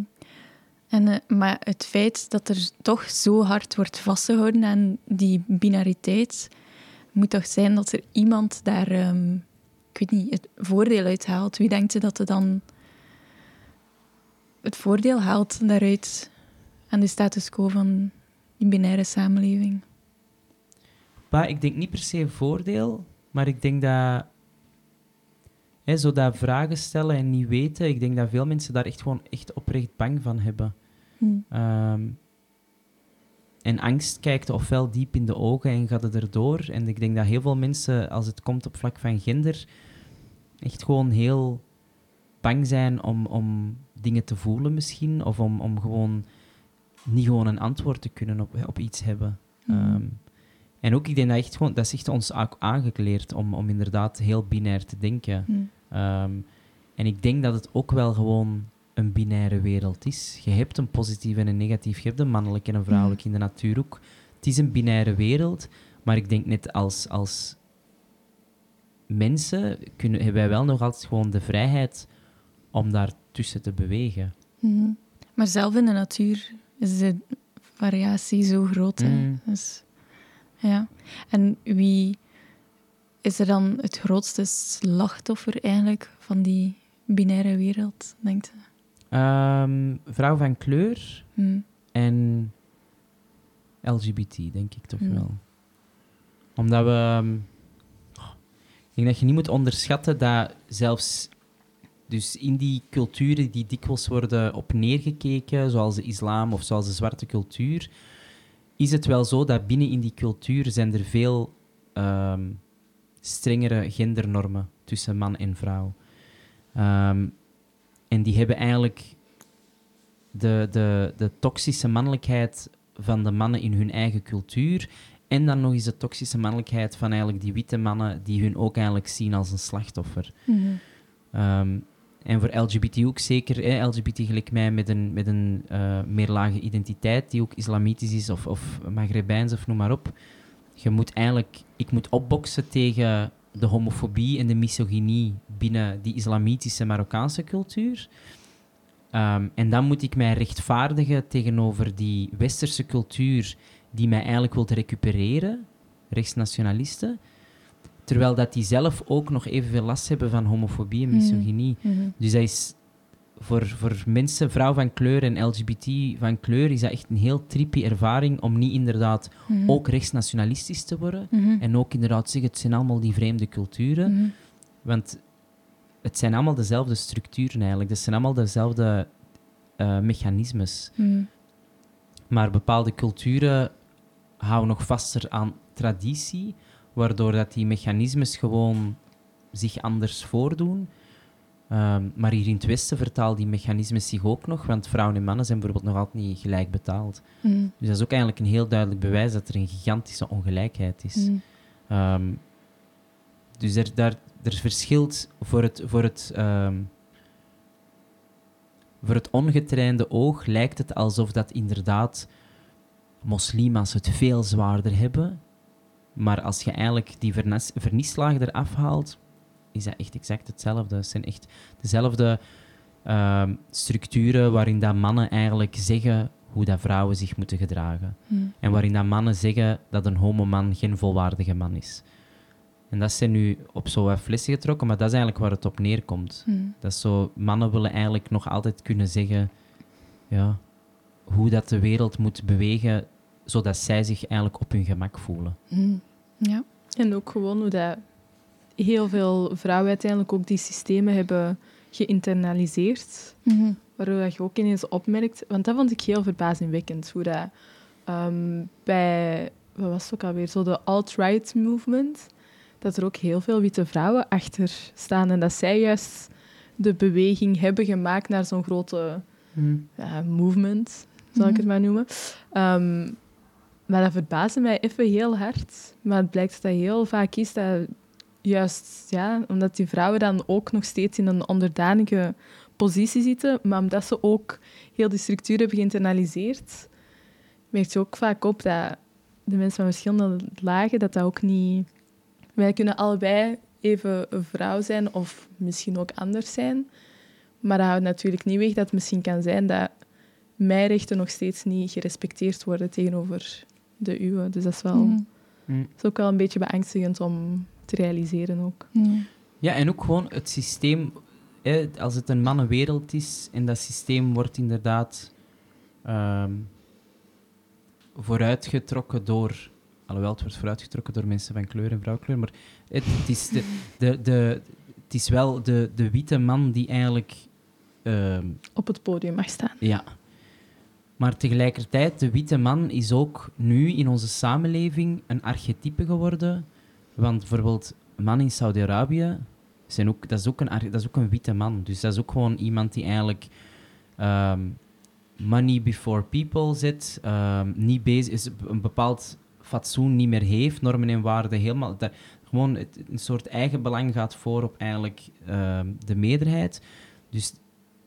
En, eh, maar het feit dat er toch zo hard wordt vastgehouden aan die binariteit, moet toch zijn dat er iemand daar, ehm, ik weet niet, het voordeel uit haalt. Wie denkt je dat er dan het voordeel haalt daaruit aan de status quo van die binaire samenleving? Ik denk niet per se voordeel, maar ik denk dat... Hè, zo dat vragen stellen en niet weten, ik denk dat veel mensen daar echt gewoon echt oprecht bang van hebben. Hm. Ehm, en angst kijkt ofwel diep in de ogen en gaat het erdoor. En ik denk dat heel veel mensen, als het komt op vlak van gender, echt gewoon heel bang zijn om, om dingen te voelen misschien. Of om, om gewoon niet gewoon een antwoord te kunnen op, op iets hebben. Mhm. Ehm, en ook, ik denk dat echt gewoon, dat is echt ons aangekleerd om, om inderdaad heel binair te denken. Hm. Ehm, en ik denk dat het ook wel gewoon een binaire wereld is. Je hebt een positief en een negatief, je hebt een mannelijk en een vrouwelijk in de natuur ook. Het is een binaire wereld, maar ik denk net als, als mensen kunnen, hebben wij wel nog altijd gewoon de vrijheid om daartussen te bewegen. Mhm. Maar zelf in de natuur is de variatie zo groot. hè. Mm. Dus, ja. En wie is er dan het grootste slachtoffer eigenlijk van die binaire wereld, denkt je? Ehm, vrouw van kleur Hm. en LGBT, denk ik toch wel. Omdat we... ehm, ik denk dat je niet moet onderschatten dat zelfs dus in die culturen die dikwijls worden op neergekeken, zoals de islam of zoals de zwarte cultuur, is het wel zo dat binnen in die cultuur zijn er veel ehm, strengere gendernormen tussen man en vrouw. Ehm, en die hebben eigenlijk de, de, de toxische mannelijkheid van de mannen in hun eigen cultuur En dan nog eens de toxische mannelijkheid van eigenlijk die witte mannen die hun ook eigenlijk zien als een slachtoffer. Ehm, en voor LGBT ook zeker, LGBT gelijk mij met een, met een eh, meer lage identiteit, die ook islamitisch is of, of Maghrebijns of noem maar op. Je moet eigenlijk, ik moet opboksen tegen de homofobie en de misogynie binnen die islamitische Marokkaanse cultuur. Ehm, en dan moet ik mij rechtvaardigen tegenover die westerse cultuur die mij eigenlijk wil recupereren, rechtsnationalisten. Terwijl dat die zelf ook nog evenveel last hebben van homofobie en Mhm. misogynie. Mhm. Dus dat is voor, voor mensen, vrouw van kleur en LGBT van kleur, is dat echt een heel trippy ervaring om niet inderdaad Mhm. ook rechtsnationalistisch te worden. Mhm. En ook inderdaad zeggen, het zijn allemaal die vreemde culturen. Mhm. Want het zijn allemaal dezelfde structuren eigenlijk. Het zijn allemaal dezelfde eh, mechanismes. Mhm. Maar bepaalde culturen houden nog vaster aan traditie, waardoor dat die mechanismes gewoon zich anders voordoen. Ehm, maar hier in het Westen vertalen die mechanismes zich ook nog, want vrouwen en mannen zijn bijvoorbeeld nog altijd niet gelijk betaald. Mhm. Dus dat is ook eigenlijk een heel duidelijk bewijs dat er een gigantische ongelijkheid is. Mhm. Ehm, dus er, daar, er verschilt voor het, voor, het, ehm, voor het ongetrainde oog lijkt het alsof dat inderdaad moslima's het veel zwaarder hebben. Maar als je eigenlijk die vernis, vernieslaag eraf haalt, is dat echt exact hetzelfde. Het zijn echt dezelfde ehm, structuren waarin dat mannen eigenlijk zeggen hoe dat vrouwen zich moeten gedragen. Mhm. En waarin dat mannen zeggen dat een homoman geen volwaardige man is. En dat zijn nu op zo'n flessen getrokken, maar dat is eigenlijk waar het op neerkomt. Mhm. Dat zo, mannen willen eigenlijk nog altijd kunnen zeggen ja, hoe dat de wereld moet bewegen, zodat zij zich eigenlijk op hun gemak voelen. Mhm. Ja. En ook gewoon hoe dat heel veel vrouwen uiteindelijk ook die systemen hebben geïnternaliseerd. Mhm. Waardoor dat je ook ineens opmerkt... Want dat vond ik heel verbazingwekkend. Hoe dat ehm, bij... Wat was het ook alweer? Zo de alt-right movement. Dat er ook heel veel witte vrouwen achter staan. En dat zij juist de beweging hebben gemaakt naar zo'n grote ja, movement, zal ik het maar noemen. Ehm, maar dat verbaasde mij even heel hard. Maar het blijkt dat dat heel vaak is dat juist, ja, omdat die vrouwen dan ook nog steeds in een onderdanige positie zitten, maar omdat ze ook heel die structuur hebben geïnternaliseerd, merk je ook vaak op dat de mensen van verschillende lagen, dat dat ook niet... Wij kunnen allebei even een vrouw zijn of misschien ook anders zijn. Maar dat houdt natuurlijk niet weg dat het misschien kan zijn dat mijn rechten nog steeds niet gerespecteerd worden tegenover de uwe. Dus dat is, wel, Mhm. Mm. dat is ook wel een beetje beangstigend om te realiseren ook. Ja. Ja, en ook gewoon het systeem, hè, als het een mannenwereld is en dat systeem wordt inderdaad ehm, vooruitgetrokken door, alhoewel het wordt vooruitgetrokken door mensen van kleur en vrouwkleur, maar het, het is, de, de, de, het is wel de, de witte man die eigenlijk, ehm, Op het podium mag staan. ja. Maar tegelijkertijd, de witte man is ook nu in onze samenleving een archetype geworden. Want bijvoorbeeld, man in Saudi-Arabië, dat, is ook een, dat is ook een witte man. Dus dat is ook gewoon iemand die eigenlijk ehm, money before people zit, ehm, niet bezig is, een bepaald fatsoen niet meer heeft, normen en waarden helemaal. Gewoon het, een soort eigen belang gaat voor op eigenlijk ehm, de meerderheid. Dus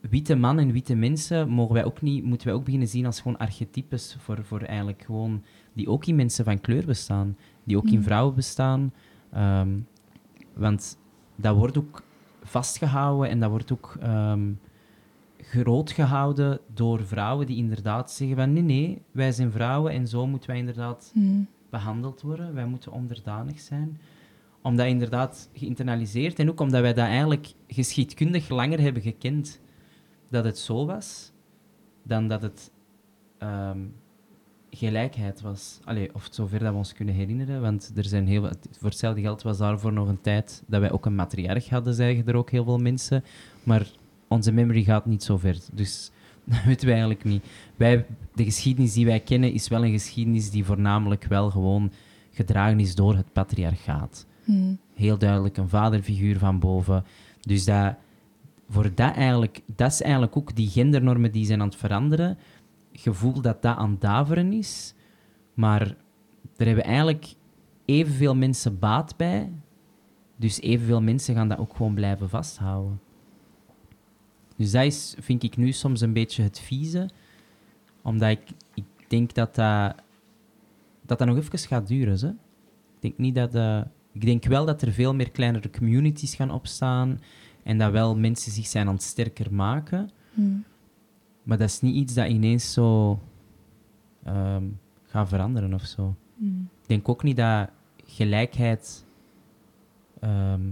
witte man en witte mensen mogen wij ook niet, moeten wij ook beginnen zien als gewoon archetypes voor, voor eigenlijk gewoon, die ook in mensen van kleur bestaan, die ook in Mm. vrouwen bestaan. Ehm, want dat wordt ook vastgehouden en dat wordt ook ehm, groot gehouden door vrouwen die inderdaad zeggen van nee, nee, wij zijn vrouwen en zo moeten wij inderdaad Mhm. behandeld worden. Wij moeten onderdanig zijn. Omdat inderdaad geïnternaliseerd en ook omdat wij dat eigenlijk geschiedkundig langer hebben gekend dat het zo was, dan dat het ehm, gelijkheid was. Allee, of zover dat we ons kunnen herinneren, want er zijn heel, wat- voor hetzelfde geld was daarvoor nog een tijd dat wij ook een matriarch hadden, zeggen er ook heel veel mensen. Maar onze memory gaat niet zo ver. Dus dat weten wij eigenlijk niet. Wij, de geschiedenis die wij kennen is wel een geschiedenis die voornamelijk wel gewoon gedragen is door het patriarchaat. Mhm. Heel duidelijk een vaderfiguur van boven. Dus dat, voor dat, eigenlijk, dat is eigenlijk ook die gendernormen die zijn aan het veranderen. Gevoel dat dat aan het daveren is, maar daar hebben eigenlijk evenveel mensen baat bij. Dus evenveel mensen gaan dat ook gewoon blijven vasthouden. Dus dat is, vind ik nu soms een beetje het vieze. Omdat ik, ik denk dat dat, dat dat nog even gaat duren. Hè? Ik, denk niet dat, eh, ik denk wel dat er veel meer kleinere communities gaan opstaan. En dat wel mensen zich zijn aan het sterker maken. Mm. Maar dat is niet iets dat ineens zo ehm, gaat veranderen of zo. Mm. Ik denk ook niet dat gelijkheid. ehm,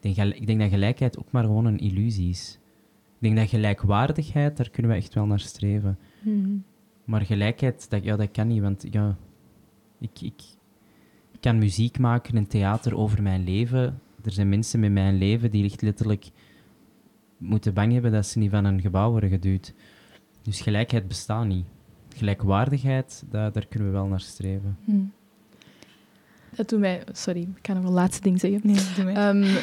ik, denk, ik denk dat gelijkheid ook maar gewoon een illusie is. Ik denk dat gelijkwaardigheid, daar kunnen we echt wel naar streven. Mm. Maar gelijkheid, dat, ja, dat kan niet, want ja, ik, ik, ik kan muziek maken en theater over mijn leven. Er zijn mensen met mijn leven die echt letterlijk moeten bang hebben dat ze niet van een gebouw worden geduwd. Dus gelijkheid bestaat niet. Gelijkwaardigheid, daar, daar kunnen we wel naar streven. Mm. Dat doet mij... Sorry, ik kan nog een laatste ding zeggen. Nee, doe maar. Ehm,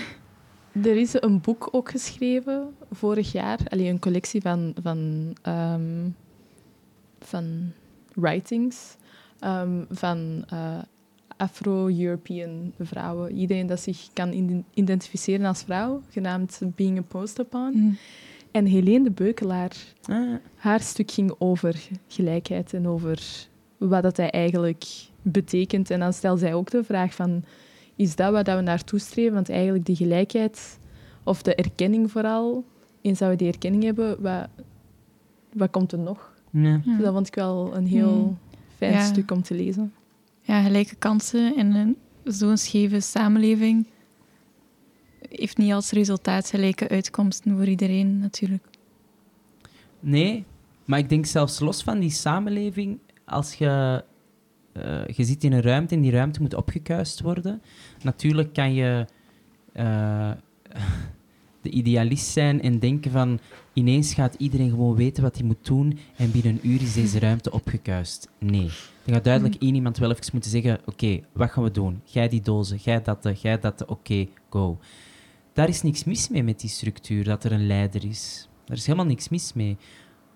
er is een boek ook geschreven vorig jaar. Allee, een collectie van, van, ehm, van writings ehm, van eh, Afro-European vrouwen. Iedereen dat zich kan identificeren als vrouw, genaamd Being a Post Upon. Mm. En Helene de Beukelaar, Ah, haar stuk ging over gelijkheid en over wat dat hij eigenlijk betekent. En dan stelt zij ook de vraag van, is dat wat dat we naartoe streven? Want eigenlijk die gelijkheid, of de erkenning vooral, eens dat we die erkenning hebben, wat, wat komt er nog? ja. Ja. Dus dat vond ik wel een heel Hmm. fijn Ja. stuk om te lezen. Ja, gelijke kansen in zo'n scheve samenleving heeft niet als resultaat gelijke uitkomsten voor iedereen, natuurlijk. Nee, maar ik denk zelfs los van die samenleving, als je, eh, je zit in een ruimte en die ruimte moet opgekuist worden, natuurlijk kan je eh, de idealist zijn en denken van ineens gaat iedereen gewoon weten wat hij moet doen en binnen een uur is deze ruimte opgekuist. Nee. Er gaat duidelijk één iemand wel even moeten zeggen, oké, wat gaan we doen? Jij die dozen, jij dat, eh, jij dat, oké, go. Daar is niks mis mee met die structuur, dat er een leider is. Daar is helemaal niks mis mee.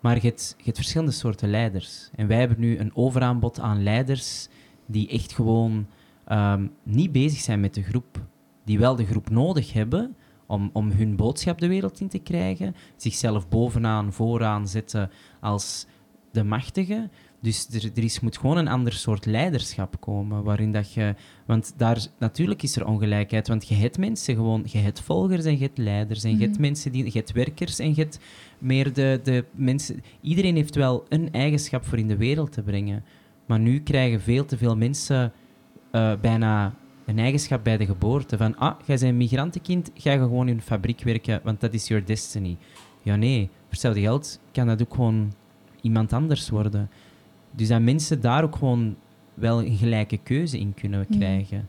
Maar je hebt, je hebt verschillende soorten leiders. En wij hebben nu een overaanbod aan leiders die echt gewoon ehm, niet bezig zijn met de groep. Die wel de groep nodig hebben om, om hun boodschap de wereld in te krijgen. Zichzelf bovenaan, vooraan zetten als de machtige. Dus er, er is, moet gewoon een ander soort leiderschap komen. Waarin dat je, want daar, natuurlijk is er ongelijkheid. Want je hebt mensen gewoon, je hebt volgers en je hebt leiders. En je hebt Mhm. mensen die, je hebt werkers en je hebt meer de, de mensen. Iedereen heeft wel een eigenschap voor in de wereld te brengen. Maar nu krijgen veel te veel mensen eh, bijna een eigenschap bij de geboorte. Van, ah, jij bent een migrantenkind, jij gaat gewoon in een fabriek werken, want dat is your destiny. Ja, nee. Voor hetzelfde geld kan dat ook gewoon iemand anders worden. Dus dat mensen daar ook gewoon wel een gelijke keuze in kunnen Mhm. krijgen.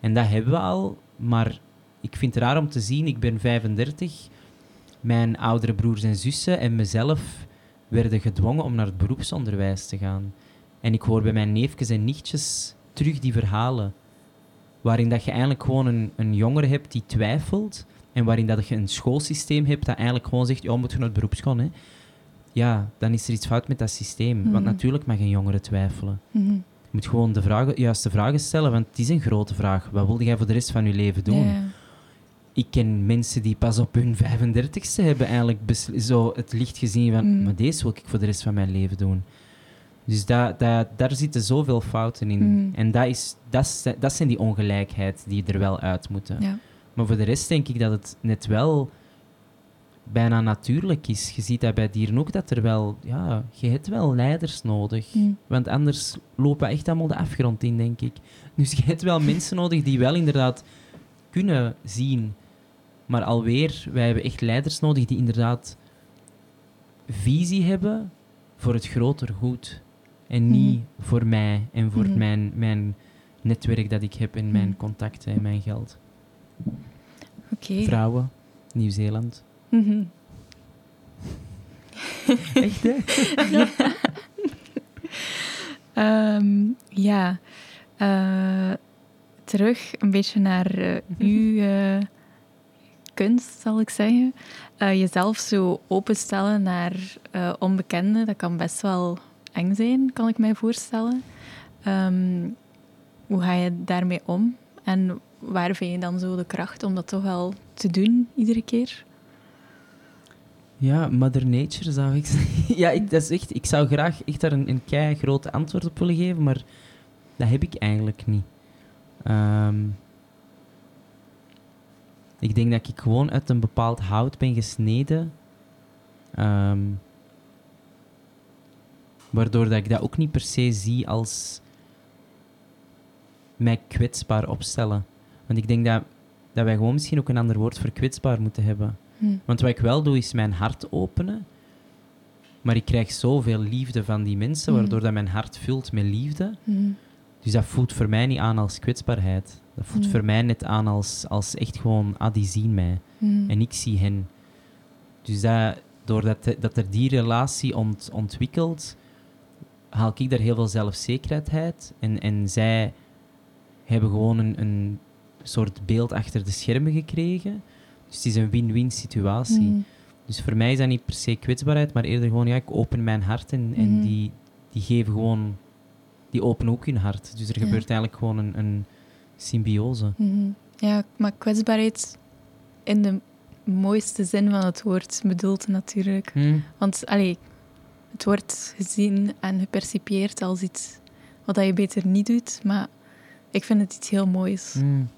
En dat hebben we al, maar ik vind het raar om te zien, ik ben 35, mijn oudere broers en zussen en mezelf werden gedwongen om naar het beroepsonderwijs te gaan. En ik hoor bij mijn neefjes en nichtjes terug die verhalen, waarin dat je eigenlijk gewoon een, een jongere hebt die twijfelt, en waarin dat je een schoolsysteem hebt dat eigenlijk gewoon zegt, ja, moet je naar het beroepsschool, hè. Ja, dan is er iets fout met dat systeem. Want Mhm. natuurlijk mag een jongere twijfelen. Mhm. Je moet gewoon de vragen, juiste vragen stellen, want het is een grote vraag. Wat wilde jij voor de rest van je leven doen? Ik ken mensen die pas op hun 35ste hebben eigenlijk zo het licht gezien van, Mm. maar deze wil ik voor de rest van mijn leven doen. Dus da, da, daar zitten zoveel fouten in. En dat, is, dat, dat zijn die ongelijkheid die er wel uit moeten. Ja. Maar voor de rest denk ik dat het net wel bijna natuurlijk is. Je ziet dat bij dieren ook, dat er wel... Ja, je hebt wel leiders nodig. Mm. Want anders lopen we echt allemaal de afgrond in, denk ik. Dus je hebt wel mensen nodig die wel inderdaad kunnen zien. Maar alweer, wij hebben echt leiders nodig die inderdaad visie hebben voor het groter goed. En niet voor mij en voor Mhm. mijn, mijn netwerk dat ik heb en mijn contacten en mijn geld. Oké. Vrouwen, Nieuw-Zeeland. Mhm. Echt, hè? Ehm, ja. Eh, terug een beetje naar eh, uw eh, kunst, zal ik zeggen. Jezelf zo openstellen naar eh onbekende, dat kan best wel eng zijn, kan ik mij voorstellen. Ehm, hoe ga je daarmee om? En waar vind je dan zo de kracht om dat toch wel te doen, iedere keer? Ja, Mother Nature zou ik zeggen. ja, ik, dat is echt, ik zou graag echt daar een, een kei groot antwoord op willen geven, maar dat heb ik eigenlijk niet. Ehm, ik denk dat ik gewoon uit een bepaald hout ben gesneden. ehm, waardoor dat ik dat ook niet per se zie als mij kwetsbaar opstellen. Want ik denk dat, dat wij gewoon misschien ook een ander woord voor kwetsbaar moeten hebben. Hm. Want wat ik wel doe, is mijn hart openen. Maar ik krijg zoveel liefde van die mensen, Mhm. waardoor dat mijn hart vult met liefde. Hm. Dus dat voelt voor mij niet aan als kwetsbaarheid. Dat voelt voor mij net aan als, als echt gewoon, ah, die zien mij. En ik zie hen. Dus dat, doordat dat er die relatie ont, ontwikkelt, haal ik daar heel veel zelfzekerheid. En, en zij hebben gewoon een, een soort beeld achter de schermen gekregen. Dus het is een win-win situatie. Hm. Dus voor mij is dat niet per se kwetsbaarheid, maar eerder gewoon, ja, ik open mijn hart en, en Mhm. die, die geven gewoon, die openen ook hun hart. Dus er Ja. gebeurt eigenlijk gewoon een, een symbiose. Mhm. Ja, maar kwetsbaarheid in de mooiste zin van het woord bedoelt natuurlijk. Want allee, het wordt gezien en gepercipieerd als iets wat je beter niet doet, maar ik vind het iets heel moois, Mm.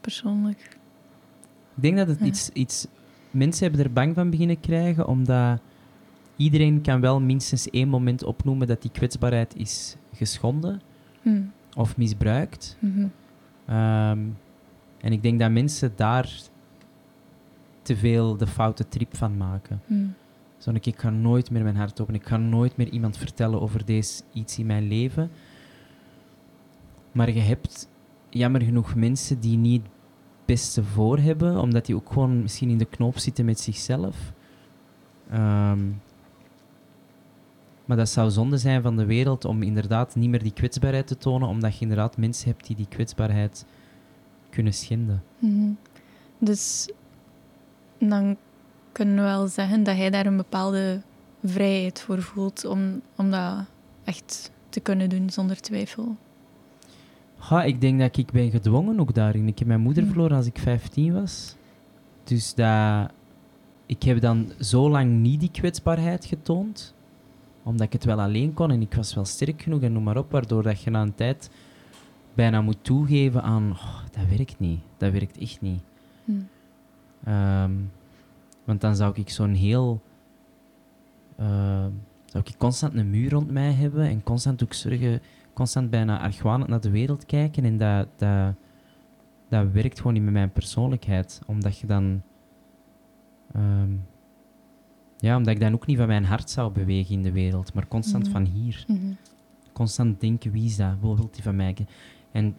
persoonlijk. Ik denk dat het iets, iets... Mensen hebben er bang van beginnen krijgen, omdat iedereen kan wel minstens één moment opnoemen dat die kwetsbaarheid is geschonden Hm. of misbruikt. Mhm. Ehm, en ik denk dat mensen daar te veel de foute trip van maken. Hm. Zo, ik, ga nooit meer mijn hart openen. Ik ga nooit meer iemand vertellen over deze iets in mijn leven. Maar je hebt jammer genoeg mensen die niet beste voor hebben, omdat die ook gewoon misschien in de knoop zitten met zichzelf. Ehm, maar dat zou zonde zijn van de wereld om inderdaad niet meer die kwetsbaarheid te tonen, omdat je inderdaad mensen hebt die die kwetsbaarheid kunnen schenden. Mhm. Dus dan kunnen we wel zeggen dat jij daar een bepaalde vrijheid voor voelt om, om dat echt te kunnen doen zonder twijfel. Ha, ik denk dat ik ben gedwongen ook daarin. Ik heb mijn moeder verloren als ik 15 was. Dus dat, ik heb dan zo lang niet die kwetsbaarheid getoond. Omdat ik het wel alleen kon en ik was wel sterk genoeg en noem maar op. Waardoor dat je na een tijd bijna moet toegeven aan... "Oh, dat werkt niet. Dat werkt echt niet. Hm. Ehm, want dan zou ik zo'n heel... ehm, zou ik constant een muur rond mij hebben en constant ook zorgen... Constant bijna argwanend naar de wereld kijken. En dat, dat, dat werkt gewoon niet met mijn persoonlijkheid. Omdat je dan... ehm, ja, omdat ik dan ook niet van mijn hart zou bewegen in de wereld. Maar constant Mhm. van hier Mhm. constant denken, wie is dat? Wat wil die van mij? En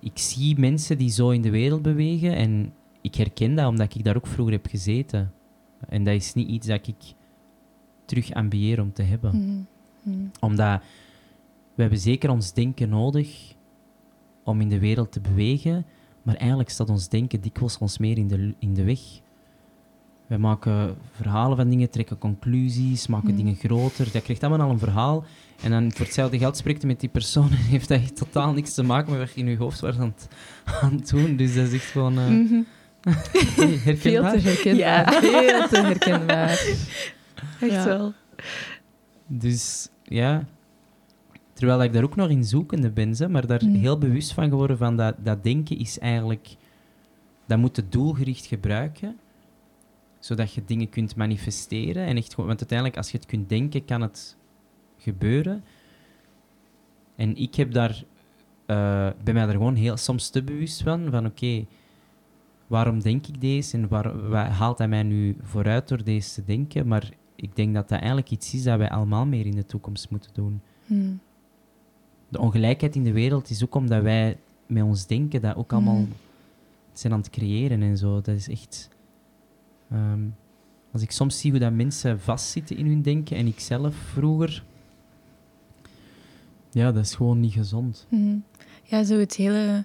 ik zie mensen die zo in de wereld bewegen en ik herken dat omdat ik daar ook vroeger heb gezeten. En dat is niet iets dat ik terug ambieer om te hebben. Mhm. Omdat we hebben zeker ons denken nodig om in de wereld te bewegen, maar eigenlijk staat ons denken dikwijls ons meer in de, in de weg. Wij maken verhalen van dingen, trekken conclusies, maken Hmm. dingen groter. Dat krijgt allemaal al een verhaal. En dan voor hetzelfde geld spreekt met die persoon en heeft dat echt totaal niks te maken met wat je in je hoofd was aan het, aan het doen. Dus dat is echt gewoon... Mhm. hey, Veel herkenbaar. te herkenbaar. Ja. Veel te herkenbaar. Echt Ja. wel. Dus ja, terwijl ik daar ook nog in zoekende ben, ze, maar daar Mm. heel bewust van geworden van dat, dat denken is eigenlijk, dat moet je doelgericht gebruiken, zodat je dingen kunt manifesteren. En echt want uiteindelijk, als je het kunt denken, kan het gebeuren. En ik heb daar, eh, ben mij daar gewoon heel, soms te bewust van, van oké, waarom denk ik deze en waar, wat haalt hij mij nu vooruit door deze te denken? Maar ik denk dat dat eigenlijk iets is dat wij allemaal meer in de toekomst moeten doen. Mhm. De ongelijkheid in de wereld is ook omdat wij met ons denken dat ook allemaal Mhm. zijn aan het creëren en zo. Dat is echt... ehm, als ik soms zie hoe dat mensen vastzitten in hun denken en ik zelf vroeger... Ja, dat is gewoon niet gezond. Mhm. Ja, zo het hele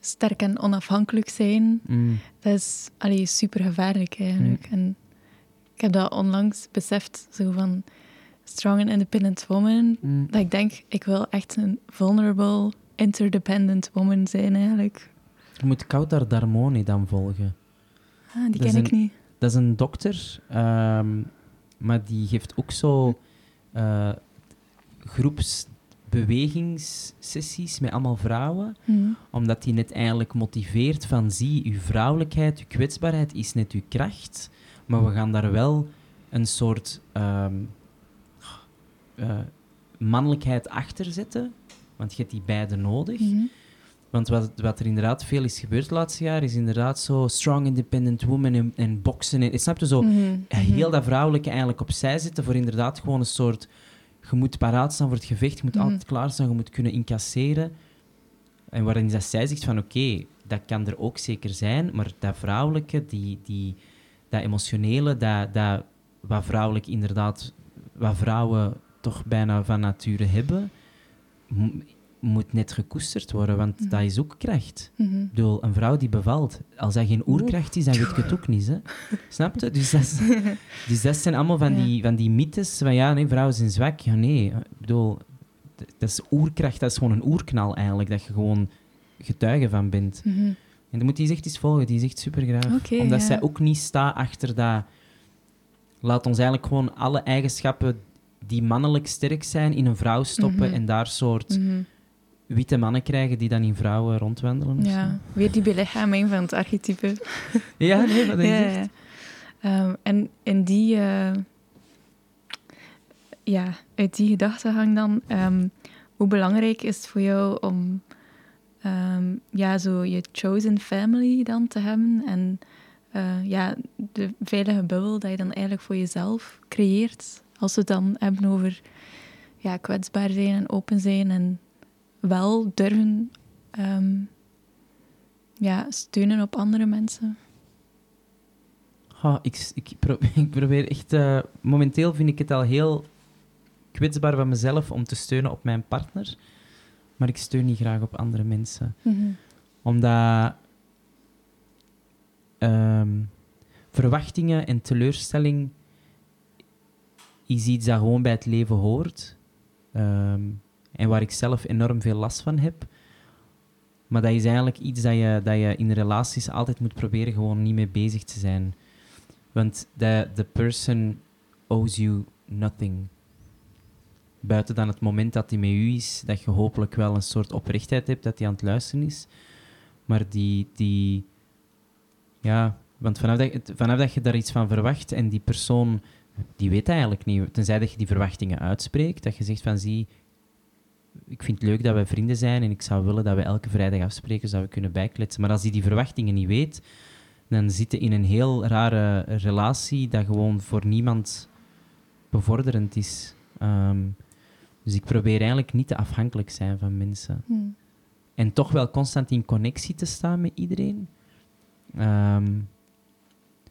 sterk en onafhankelijk zijn, Mm. dat is allee, super gevaarlijk eigenlijk. En ik heb dat onlangs beseft, zo van strong and independent woman, Mm. dat ik denk, ik wil echt een vulnerable, interdependent woman zijn, eigenlijk. Je moet Kautar Darmoni dan volgen. Ah, die Dat ken ik een- niet. Dat is een dokter, ehm, maar die geeft ook zo eh groepsbewegingssessies met allemaal vrouwen. Hm. Omdat hij net eigenlijk motiveert van zie, uw vrouwelijkheid, uw kwetsbaarheid is net uw kracht, maar we gaan daar wel een soort ehm, eh, mannelijkheid achter zetten, want je hebt die beide nodig. Mhm. Want wat, wat er inderdaad veel is gebeurd het laatste jaar, is inderdaad zo strong independent woman en, en boksen. En, snap je zo? Mhm. Heel dat vrouwelijke eigenlijk opzij zetten voor inderdaad gewoon een soort... Je moet paraat staan voor het gevecht, je moet Mhm. altijd klaar staan, je moet kunnen incasseren. En waarin dat zij zegt van oké, dat kan er ook zeker zijn, maar dat vrouwelijke, die, die, dat emotionele, dat, dat wat vrouwelijk inderdaad, wat vrouwen toch bijna van nature hebben, mo- moet net gekoesterd worden, want Mhm. dat is ook kracht. Mhm. Ik bedoel, een vrouw die bevalt, als dat geen oerkracht is, dan weet je het ook niet. Hè? Snap je? Dus dat, is- dus dat zijn allemaal van, Ja. die, van die mythes van ja, nee, vrouwen zijn zwak. Ja, nee. Ik bedoel, dat is oerkracht, dat is gewoon een oerknal eigenlijk, dat je gewoon getuige van bent. Mhm. En dan moet die echt eens volgen, die is echt super graag. Oké, Omdat ja. zij ook niet staat achter dat... Laat ons eigenlijk gewoon alle eigenschappen die mannelijk sterk zijn in een vrouw stoppen Mhm. en daar soort Mhm. witte mannen krijgen die dan in vrouwen rondwandelen. Ja, weer die belichaming van het archetype. ja nee, wat ja. echt? Ehm, en in die, eh, ja, uit die gedachtegang dan, ehm, hoe belangrijk is het voor jou om ehm, ja, zo je chosen family dan te hebben en eh, ja, de veilige bubbel dat je dan eigenlijk voor jezelf creëert, als we het dan hebben over ja, kwetsbaar zijn en open zijn en wel durven ehm, ja, steunen op andere mensen. Ah, ik, ik, pro- ik probeer echt... eh, momenteel vind ik het al heel kwetsbaar van mezelf om te steunen op mijn partner. Maar ik steun niet graag op andere mensen. Omdat ehm, verwachtingen en teleurstelling is iets dat gewoon bij het leven hoort. Ehm, en waar ik zelf enorm veel last van heb. Maar dat is eigenlijk iets dat je, dat je in relaties altijd moet proberen gewoon niet mee bezig te zijn. Want the, the person owes you nothing. Buiten dan het moment dat hij met u is, dat je hopelijk wel een soort oprechtheid hebt dat hij aan het luisteren is. Maar die, die ja, want vanaf dat, vanaf dat je daar iets van verwacht en die persoon, die weet eigenlijk niet. Tenzij dat je die verwachtingen uitspreekt, dat je zegt van zie, ik vind het leuk dat we vrienden zijn en ik zou willen dat we elke vrijdag afspreken, zodat we kunnen bijkletsen. Maar als hij die verwachtingen niet weet, dan zit je in een heel rare relatie dat gewoon voor niemand bevorderend is. Ehm, dus ik probeer eigenlijk niet te afhankelijk zijn van mensen. Hm. En toch wel constant in connectie te staan met iedereen. Ehm,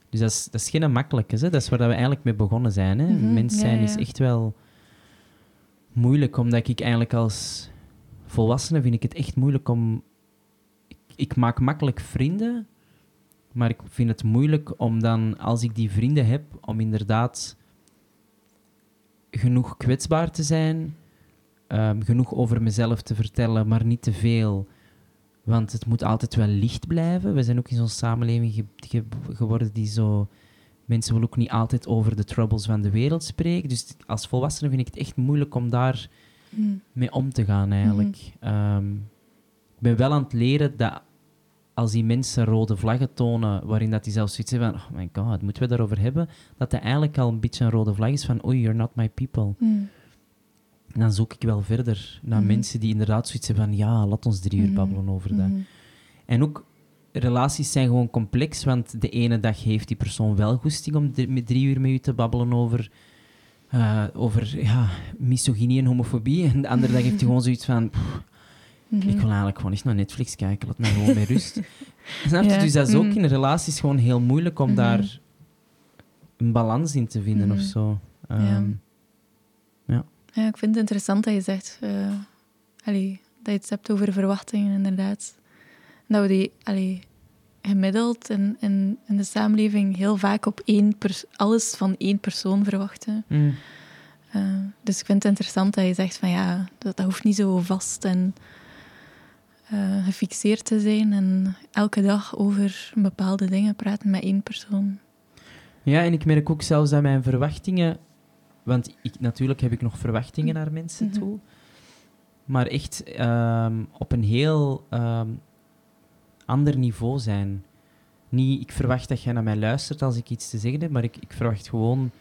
dus dat is, dat is geen makkelijke. Hè? Dat is waar dat we eigenlijk mee begonnen zijn. Hè? Mhm, Mens zijn ja. is echt wel moeilijk, omdat ik eigenlijk als volwassene vind ik het echt moeilijk om... Ik, ik maak makkelijk vrienden, maar ik vind het moeilijk om dan, als ik die vrienden heb, om inderdaad genoeg kwetsbaar te zijn, ehm, genoeg over mezelf te vertellen, maar niet te veel. Want het moet altijd wel licht blijven. We zijn ook in zo'n samenleving ge- ge- geworden die zo... Mensen willen ook niet altijd over de troubles van de wereld spreken. Dus als volwassene vind ik het echt moeilijk om daar Hm. mee om te gaan, eigenlijk. Ehm, ik ben wel aan het leren dat als die mensen rode vlaggen tonen, waarin dat die zelfs zoiets hebben van, oh my god, moeten we daarover hebben? Dat dat eigenlijk al een beetje een rode vlag is van, oei, you're not my people. Hm. Dan zoek ik wel verder naar Mhm. mensen die inderdaad zoiets hebben van, ja, laat ons drie uur Mhm. babbelen over dat. Mhm. En ook, relaties zijn gewoon complex, want de ene dag heeft die persoon wel goesting om drie- drie uur met u te babbelen over, eh, over ja, misogynie en homofobie. En de andere dag heeft hij gewoon zoiets van, "Pff, ik wil eigenlijk gewoon echt naar Netflix kijken, laat mij gewoon met rust. Snap je? Ja. Dus dat is ook in relaties gewoon heel moeilijk om daar een balans in te vinden of zo. Ja. Ja, ik vind het interessant dat je zegt eh, allee, dat je het hebt over verwachtingen, inderdaad. Dat we die allee, gemiddeld in, in, in de samenleving heel vaak op één alles van één persoon verwachten. mm. Eh, dus ik vind het interessant dat je zegt van ja, dat, dat hoeft niet zo vast en eh, gefixeerd te zijn en elke dag over bepaalde dingen praten met één persoon. Ja, en ik merk ook zelfs dat mijn verwachtingen... Want ik, natuurlijk heb ik nog verwachtingen naar mensen Mhm. toe. Maar echt ehm, op een heel ehm, ander niveau zijn. Niet, ik verwacht dat jij naar mij luistert als ik iets te zeggen heb, maar ik, ik verwacht gewoon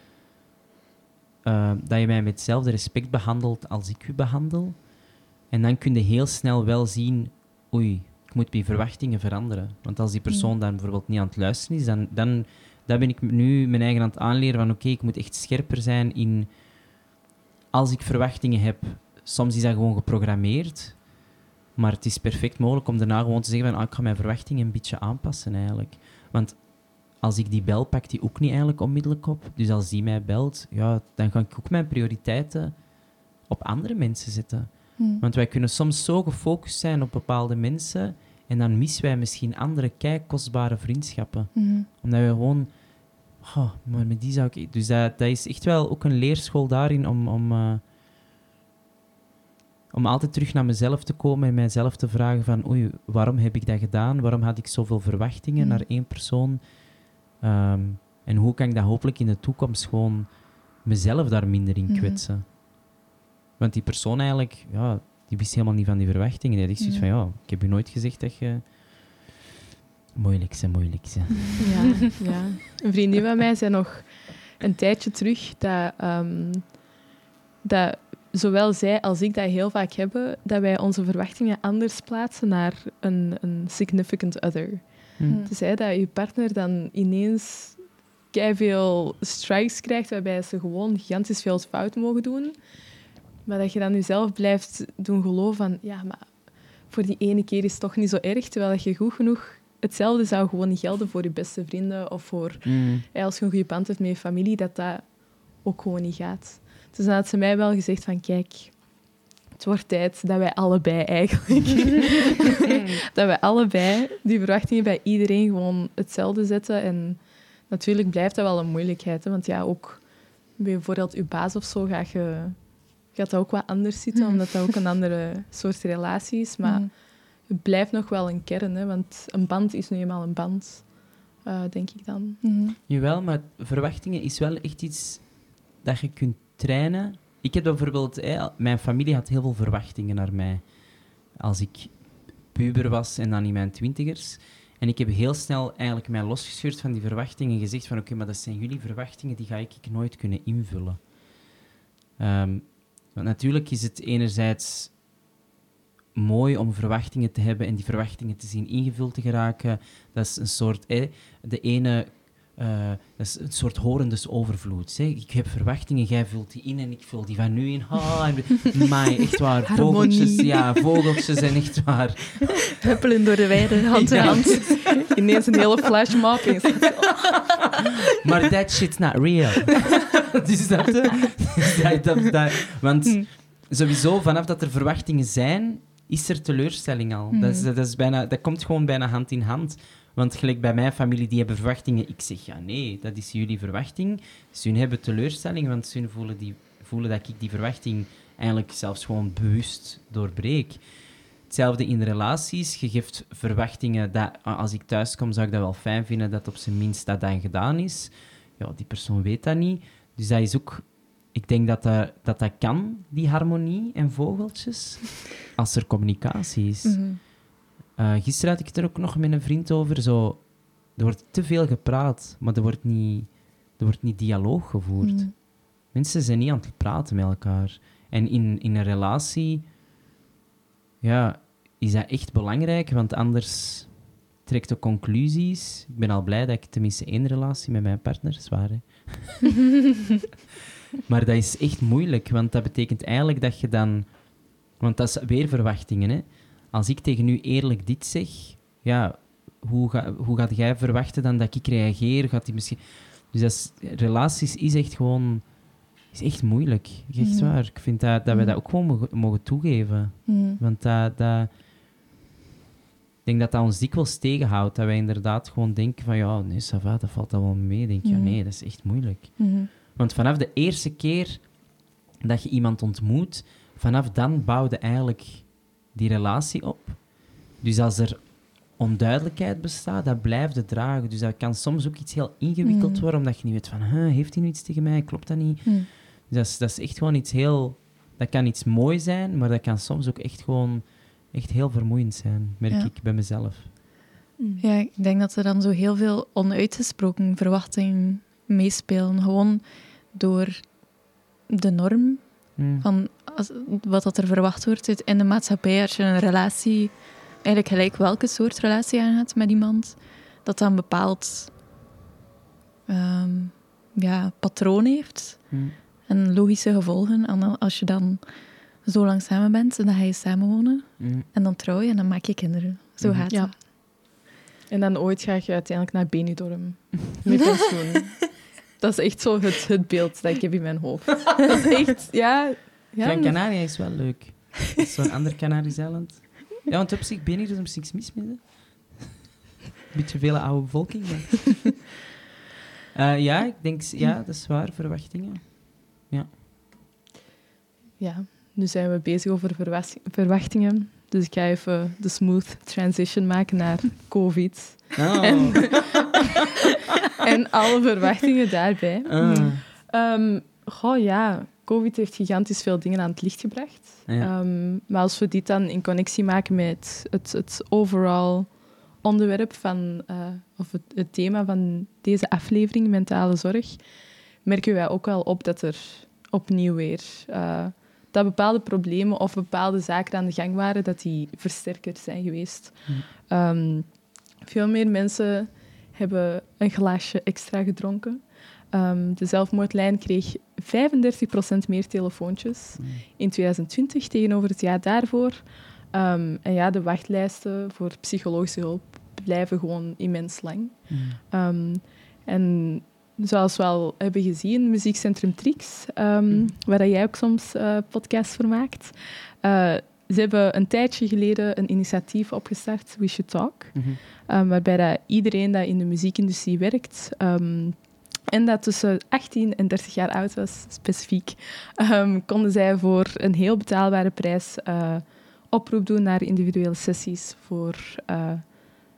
eh, dat je mij met hetzelfde respect behandelt als ik u behandel. En dan kun je heel snel wel zien, oei, ik moet mijn verwachtingen veranderen. Want als die persoon Mm. dan bijvoorbeeld niet aan het luisteren is, dan, dan, dan ben ik nu mijn eigen aan het aanleren van oké, ik moet echt scherper zijn in... Als ik verwachtingen heb, soms is dat gewoon geprogrammeerd, maar het is perfect mogelijk om daarna gewoon te zeggen van ah, ik ga mijn verwachtingen een beetje aanpassen eigenlijk. Want als ik die bel, pakt die ook niet eigenlijk onmiddellijk op. Dus als die mij belt, ja, dan ga ik ook mijn prioriteiten op andere mensen zetten. Hm. Want wij kunnen soms zo gefocust zijn op bepaalde mensen en dan missen wij misschien andere kei kostbare vriendschappen. Mhm. Omdat we gewoon... Oh, maar met die zou ik... Dus dat, dat is echt wel ook een leerschool daarin om, om, eh, om altijd terug naar mezelf te komen en mijzelf te vragen van oei, waarom heb ik dat gedaan? Waarom had ik zoveel verwachtingen Mm. naar één persoon? Ehm, en hoe kan ik dat hopelijk in de toekomst gewoon mezelf daar minder in Mhm. kwetsen? Want die persoon eigenlijk, ja, die wist helemaal niet van die verwachtingen. Die had echt zoiets van, ja, ik heb je nooit gezegd dat je... Moeilijk, ze, moeilijk, ze. Ja, ja. Een vriendin van mij zei nog een tijdje terug dat, ehm, dat zowel zij als ik dat heel vaak hebben, dat wij onze verwachtingen anders plaatsen naar een, een significant other. Hm. Hm. Te zei dat je partner dan ineens veel strikes krijgt, waarbij ze gewoon gigantisch veel fout mogen doen. Maar dat je dan jezelf blijft doen geloven van, ja, maar voor die ene keer is het toch niet zo erg, terwijl dat je goed genoeg... Hetzelfde zou gewoon niet gelden voor je beste vrienden of voor ja, als je een goede band hebt met je familie, dat dat ook gewoon niet gaat. Dus dan had ze mij wel gezegd van, kijk, het wordt tijd dat wij allebei eigenlijk, dat wij allebei die verwachtingen bij iedereen gewoon hetzelfde zetten. En natuurlijk blijft dat wel een moeilijkheid, hè, want ja, ook bij bijvoorbeeld je baas of zo gaat je gaat dat ook wat anders zitten, Mhm. omdat dat ook een andere soort relatie is. Maar Hm. Het blijft nog wel een kern, hè, want een band is nu eenmaal een band, eh, denk ik dan. Mhm. Jawel, maar verwachtingen is wel echt iets dat je kunt trainen. Ik heb bijvoorbeeld... hè, mijn familie had heel veel verwachtingen naar mij. Als ik puber was en dan in mijn twintigers. En ik heb heel snel eigenlijk mij losgescheurd van die verwachtingen en gezegd van oké, maar dat zijn jullie verwachtingen, die ga ik nooit kunnen invullen. Ehm, want natuurlijk is het enerzijds mooi om verwachtingen te hebben en die verwachtingen te zien ingevuld te geraken. Dat is een soort... eh, de ene... eh, dat is een soort horendes overvloed. Hè. Ik heb verwachtingen, jij vult die in en ik vul die van nu in. En, maar echt waar, Harmonie. vogeltjes, ja, vogeltjes en echt waar. Huppelen door de weide, hand in hand. Ineens een hele flashmob. En Maar that shit's not real. dus dat, dus dat, dat, dat- want sowieso, vanaf dat er verwachtingen zijn, is er teleurstelling al. Dat, is, Mhm. dat, is bijna, dat komt gewoon bijna hand in hand. Want gelijk bij mijn familie, die hebben verwachtingen. Ik zeg, ja nee, dat is jullie verwachting. Ze hebben teleurstelling, want ze voelen, die, voelen dat ik die verwachting eigenlijk zelfs gewoon bewust doorbreek. Hetzelfde in relaties. Je geeft verwachtingen dat als ik thuis kom, zou ik dat wel fijn vinden dat op zijn minst dat dan gedaan is. Ja, die persoon weet dat niet. Dus dat is ook... Ik denk dat dat, dat, dat kan, die harmonie en vogeltjes, als er communicatie is. Eh, gisteren had ik het er ook nog met een vriend over. Zo, er wordt te veel gepraat, maar er wordt niet, er wordt niet dialoog gevoerd. Mhm. Mensen zijn niet aan het praten met elkaar. En in, in een relatie ja, is dat echt belangrijk, want anders trekt de conclusies. Ik ben al blij dat ik tenminste één relatie met mijn partner zwaar hè. maar dat is echt moeilijk, want dat betekent eigenlijk dat je dan... Want dat is weer verwachtingen, hè. Als ik tegen u eerlijk dit zeg, ja, hoe, ga, hoe gaat jij verwachten dan dat ik reageer? Gaat die misschien... Dus dat is, relaties is echt gewoon... Is echt moeilijk. Echt Mhm. waar. Ik vind dat, dat wij Mhm. dat ook gewoon mogen, mogen toegeven. Mhm. Want dat, dat, ik denk dat dat ons dikwijls tegenhoudt. Dat wij inderdaad gewoon denken van, ja, nee, ça va, dat valt dat wel mee. Denk je, ja, Mhm. nee, dat is echt moeilijk. Want vanaf de eerste keer dat je iemand ontmoet, vanaf dan bouwde eigenlijk die relatie op. Dus als er onduidelijkheid bestaat, dat blijft het dragen. Dus dat kan soms ook iets heel ingewikkeld Mm. worden, omdat je niet weet van, huh, heeft hij nu iets tegen mij? Klopt dat niet? Hm. Dus dat is, dat is echt gewoon iets heel... Dat kan iets mooi zijn, maar dat kan soms ook echt gewoon echt heel vermoeiend zijn, merk Ja. ik bij mezelf. Ja, ik denk dat er dan zo heel veel onuitgesproken verwachtingen meespelen. Gewoon door de norm Mm. van als, wat dat er verwacht wordt in de maatschappij. Als je een relatie, eigenlijk gelijk welke soort relatie aangaat met iemand, dat dan een bepaald ehm, ja, patroon heeft Mm. en logische gevolgen. En als je dan zo lang samen bent, dan ga je samenwonen Mm. en dan trouw je en dan maak je kinderen. Zo gaat Ja. het. En dan ooit ga je uiteindelijk naar Benidorm met pensioen. Dat is echt zo het, het beeld dat ik heb in mijn hoofd. Dat is echt, ja... ja Gran Canaria is wel leuk. Is zo'n ander Canarisch eiland. Ja, want op zich ben ik er niks mis mee. hè. Beetje vele oude bevolking. maar- Eh, ja, ik denk, ja, dat is waar, verwachtingen. Ja, nu zijn we bezig over verwachtingen. Dus ik ga even de smooth transition maken naar COVID. Oh. En, en alle verwachtingen daarbij. Ah. Ehm, goh, ja, COVID heeft gigantisch veel dingen aan het licht gebracht. Ja. Ehm, maar als we dit dan in connectie maken met het, het overall onderwerp van, eh, of het, het thema van deze aflevering, mentale zorg, merken wij ook wel op dat er opnieuw weer eh, dat bepaalde problemen of bepaalde zaken aan de gang waren, dat die versterkerd zijn geweest. Hm. Ehm, veel meer mensen hebben een glaasje extra gedronken. Ehm, de zelfmoordlijn kreeg 35% meer telefoontjes Mm. in 2020 tegenover het jaar daarvoor. Ehm, en ja, de wachtlijsten voor psychologische hulp blijven gewoon immens lang. Mm. Ehm, en zoals we al hebben gezien, Muziekcentrum Trix, ehm, Mhm. waar jij ook soms eh podcasts voor maakt. eh, ze hebben een tijdje geleden een initiatief opgestart, We Should Talk. Mhm. Um, waarbij dat iedereen dat in de muziekindustrie werkt um, en dat tussen 18 en 30 jaar oud was, specifiek, konden zij voor een heel betaalbare prijs uh, oproep doen naar individuele sessies voor,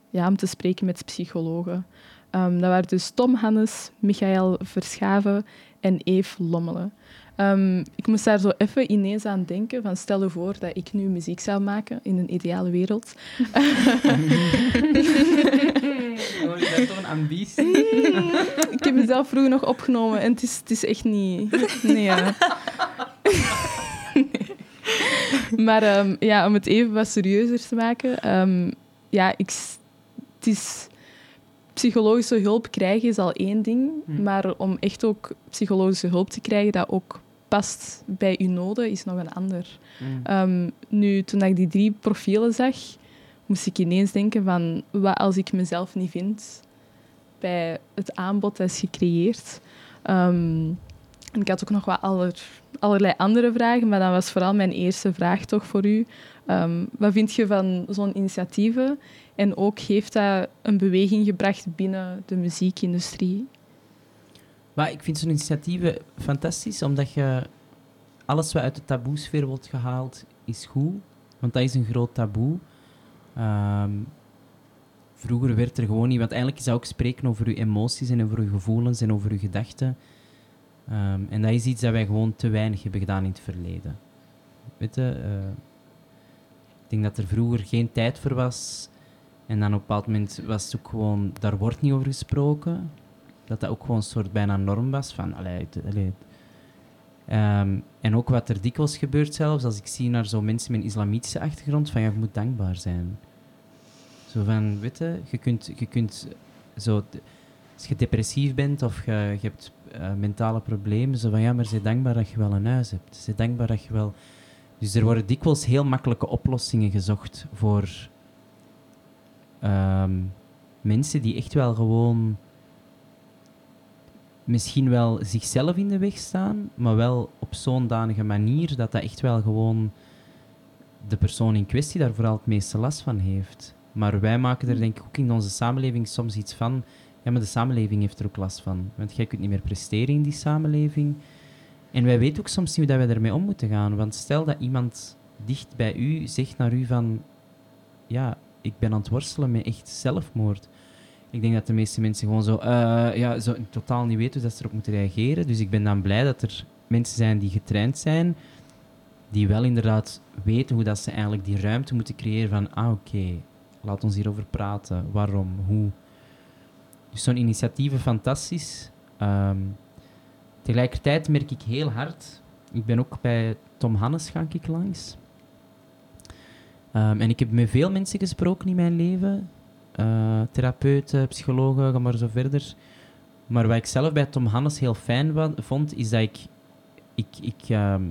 ja, om te spreken met psychologen. Um, dat waren dus Tom Hannes, Michael Verschaven en Eve Lommelen. Um, ik moest daar zo even ineens aan denken. Van stel je voor dat ik nu muziek zou maken in een ideale wereld. Oh, bent toch een ambitie? ik heb mezelf vroeger nog opgenomen en het is, het is echt niet... Nee, ja. maar um, ja, om het even wat serieuzer te maken... Um, ja, ik, het is... Psychologische hulp krijgen is al één ding, Hm. maar om echt ook psychologische hulp te krijgen dat ook past bij uw noden, is nog een ander. Mm. Um, nu, toen ik die drie profielen zag, moest ik ineens denken van... Wat als ik mezelf niet vind bij het aanbod dat is gecreëerd? Um, en ik had ook nog wat aller, allerlei andere vragen, maar dan was vooral mijn eerste vraag toch voor u. Um, wat vind je van zo'n initiatieven? En ook heeft dat een beweging gebracht binnen de muziekindustrie? Maar ik vind zo'n initiatieven fantastisch, omdat je alles wat uit de taboesfeer wordt gehaald, is goed. Want dat is een groot taboe. Um, vroeger werd er gewoon niet... Want eigenlijk is dat ook spreken over je emoties en over je gevoelens en over je gedachten. Um, en dat is iets dat wij gewoon te weinig hebben gedaan in het verleden. Weet je... Uh, ik denk dat er vroeger geen tijd voor was. En dan op een bepaald moment was het ook gewoon... Daar wordt niet over gesproken dat dat ook gewoon een soort bijna norm was. Van, allee. Um, en ook wat er dikwijls gebeurt zelfs, als ik zie naar zo mensen met een islamitische achtergrond, van ja, je moet dankbaar zijn. Zo van, weet je, je kunt, je kunt zo, als je depressief bent of je, hebt uh, mentale problemen, zo van ja, maar zeg dankbaar dat je wel een huis hebt. Zeg dankbaar dat je wel... Dus er worden dikwijls heel makkelijke oplossingen gezocht voor um, mensen die echt wel gewoon misschien wel zichzelf in de weg staan, maar wel op zo'n danige manier dat dat echt wel gewoon de persoon in kwestie daar vooral het meeste last van heeft. Maar wij maken er denk ik ook in onze samenleving soms iets van, ja, maar de samenleving heeft er ook last van. Want jij kunt niet meer presteren in die samenleving. En wij weten ook soms niet hoe wij ermee om moeten gaan. Want stel dat iemand dicht bij u zegt naar u van, ja, ik ben aan het worstelen met echt zelfmoord. Ik denk dat de meeste mensen gewoon zo, eh, ja, zo totaal niet weten hoe dat ze erop moeten reageren. Dus ik ben dan blij dat er mensen zijn die getraind zijn, die wel inderdaad weten hoe dat ze eigenlijk die ruimte moeten creëren van, ah oké, laat ons hierover praten, waarom, hoe. Dus zo'n initiatief is fantastisch. Ehm, tegelijkertijd merk ik heel hard, ik ben ook bij Tom Hannes ik langs. Ehm, en ik heb met veel mensen gesproken in mijn leven. Uh, therapeuten, psychologen, maar zo verder. Maar wat ik zelf bij Tom Hannes heel fijn vond, is dat ik... Ik, ik, ehm,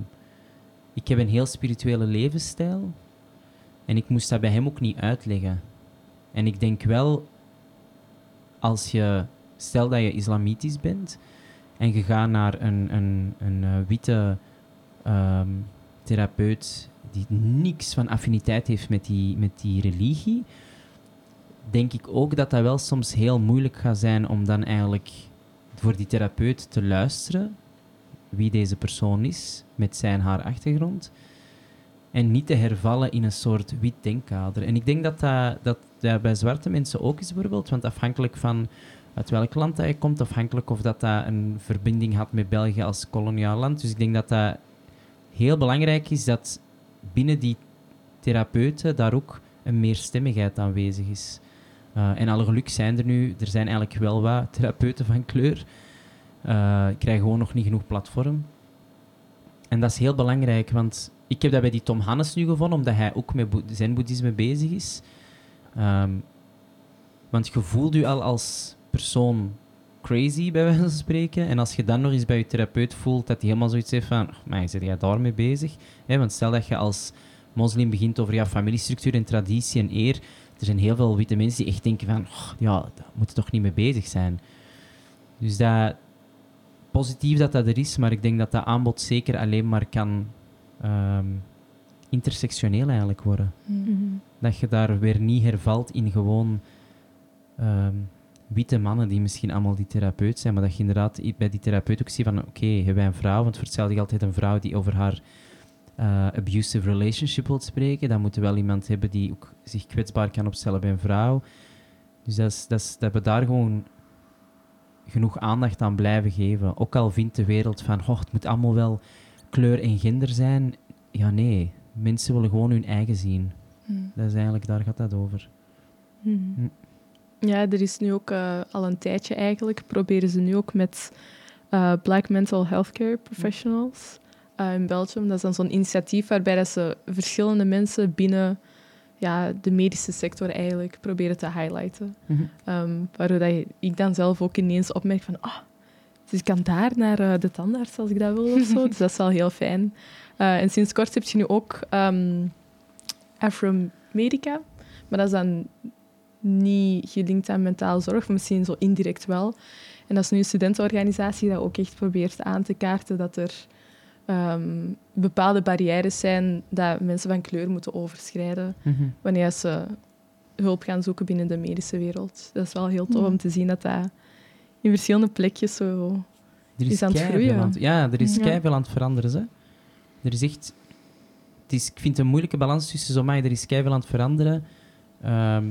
ik heb een heel spirituele levensstijl. En ik moest dat bij hem ook niet uitleggen. En ik denk wel, als je... Stel dat je islamitisch bent en je gaat naar een, een, een, uh, witte um, therapeut die niks van affiniteit heeft met die, met die religie, denk ik ook dat dat wel soms heel moeilijk gaat zijn om dan eigenlijk voor die therapeut te luisteren wie deze persoon is met zijn haar achtergrond en niet te hervallen in een soort wit denkkader. En ik denk dat dat, dat, dat bij zwarte mensen ook is bijvoorbeeld, want afhankelijk van uit welk land je komt, afhankelijk of dat, dat een verbinding had met België als koloniaal land. Dus ik denk dat dat heel belangrijk is dat binnen die therapeuten daar ook een meerstemmigheid aanwezig is. Uh, en alle geluk zijn er nu, er zijn eigenlijk wel wat therapeuten van kleur. Uh, krijgen gewoon nog niet genoeg platform. En dat is heel belangrijk, want ik heb dat bij die Tom Hannes nu gevonden, omdat hij ook met zijn boeddhisme bezig is. Um, want je voelt je al als persoon crazy, bij wijze van spreken. En als je dan nog eens bij je therapeut voelt dat hij helemaal zoiets heeft van, maar zit jij daarmee bezig? want stel dat je als moslim begint over ja, familiestructuur en traditie en eer. Er zijn heel veel witte mensen die echt denken van, oh, ja, daar moet toch niet mee bezig zijn. Dus dat, positief dat dat er is, maar ik denk dat dat aanbod zeker alleen maar kan um, intersectioneel eigenlijk worden. Mm-hmm. Dat je daar weer niet hervalt in gewoon um, witte mannen die misschien allemaal die therapeut zijn, maar dat je inderdaad bij die therapeut ook ziet van oké, okay, hebben wij een vrouw, want vertel je altijd een vrouw die over haar uh, abusive relationship wilt spreken, dan moeten we wel iemand hebben die ook zich kwetsbaar kan opstellen bij een vrouw. Dus dat, is, dat, is, dat we daar gewoon genoeg aandacht aan blijven geven. Ook al vindt de wereld van, oh, het moet allemaal wel kleur en gender zijn. Ja, nee. Mensen willen gewoon hun eigen zien. Hmm. Dat is eigenlijk, daar gaat dat over. Hmm. Hm. Ja, er is nu ook uh, al een tijdje eigenlijk, proberen ze nu ook met uh, Black Mental Healthcare Professionals uh, in Belgium. Dat is dan zo'n initiatief waarbij dat ze verschillende mensen binnen ja, de medische sector eigenlijk proberen te highlighten. Mm -hmm. waardoor dat ik dan zelf ook ineens opmerk van, ah, dus ik kan daar naar de tandarts als ik dat wil of zo. dus dat is wel heel fijn. en sinds kort heb je nu ook um, Afromedica, maar dat is dan niet gelinkt aan mentale zorg, misschien zo indirect wel. En dat is nu een studentenorganisatie dat ook echt probeert aan te kaarten dat er ehm, bepaalde barrières zijn dat mensen van kleur moeten overschrijden mhm. wanneer ze hulp gaan zoeken binnen de medische wereld. Dat is wel heel tof om te zien dat dat in verschillende plekjes zo er is, aan het groeien. ja, er is ja. veel aan het veranderen. Hè? Er is echt... Het is, ik vind het een moeilijke balans tussen zo, maar er is veel aan het veranderen. Ehm,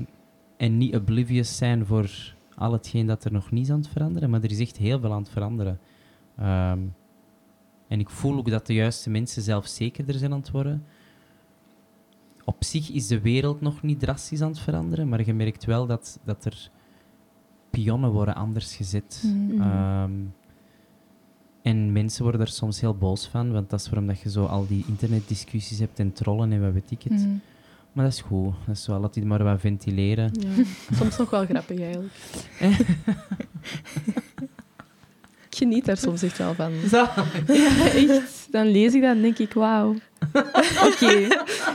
en niet oblivious zijn voor al hetgeen dat er nog niet is aan het veranderen, maar er is echt heel veel aan het veranderen. Ehm, en ik voel ook dat de juiste mensen zelfzekerder zijn aan het worden. Op zich is de wereld nog niet drastisch aan het veranderen, maar je merkt wel dat, dat er pionnen worden anders gezet. Mm en mensen worden er soms heel boos van, want dat is waarom dat je zo al die internetdiscussies hebt en trollen en wat weet ik het. Mhm. Maar dat is goed. Dat is wel, laat die maar wat ventileren. Ja, soms nog wel grappig eigenlijk. ik geniet daar soms echt wel van. Zo. Ja, echt. Dan lees ik dat en denk ik, wauw. Oké,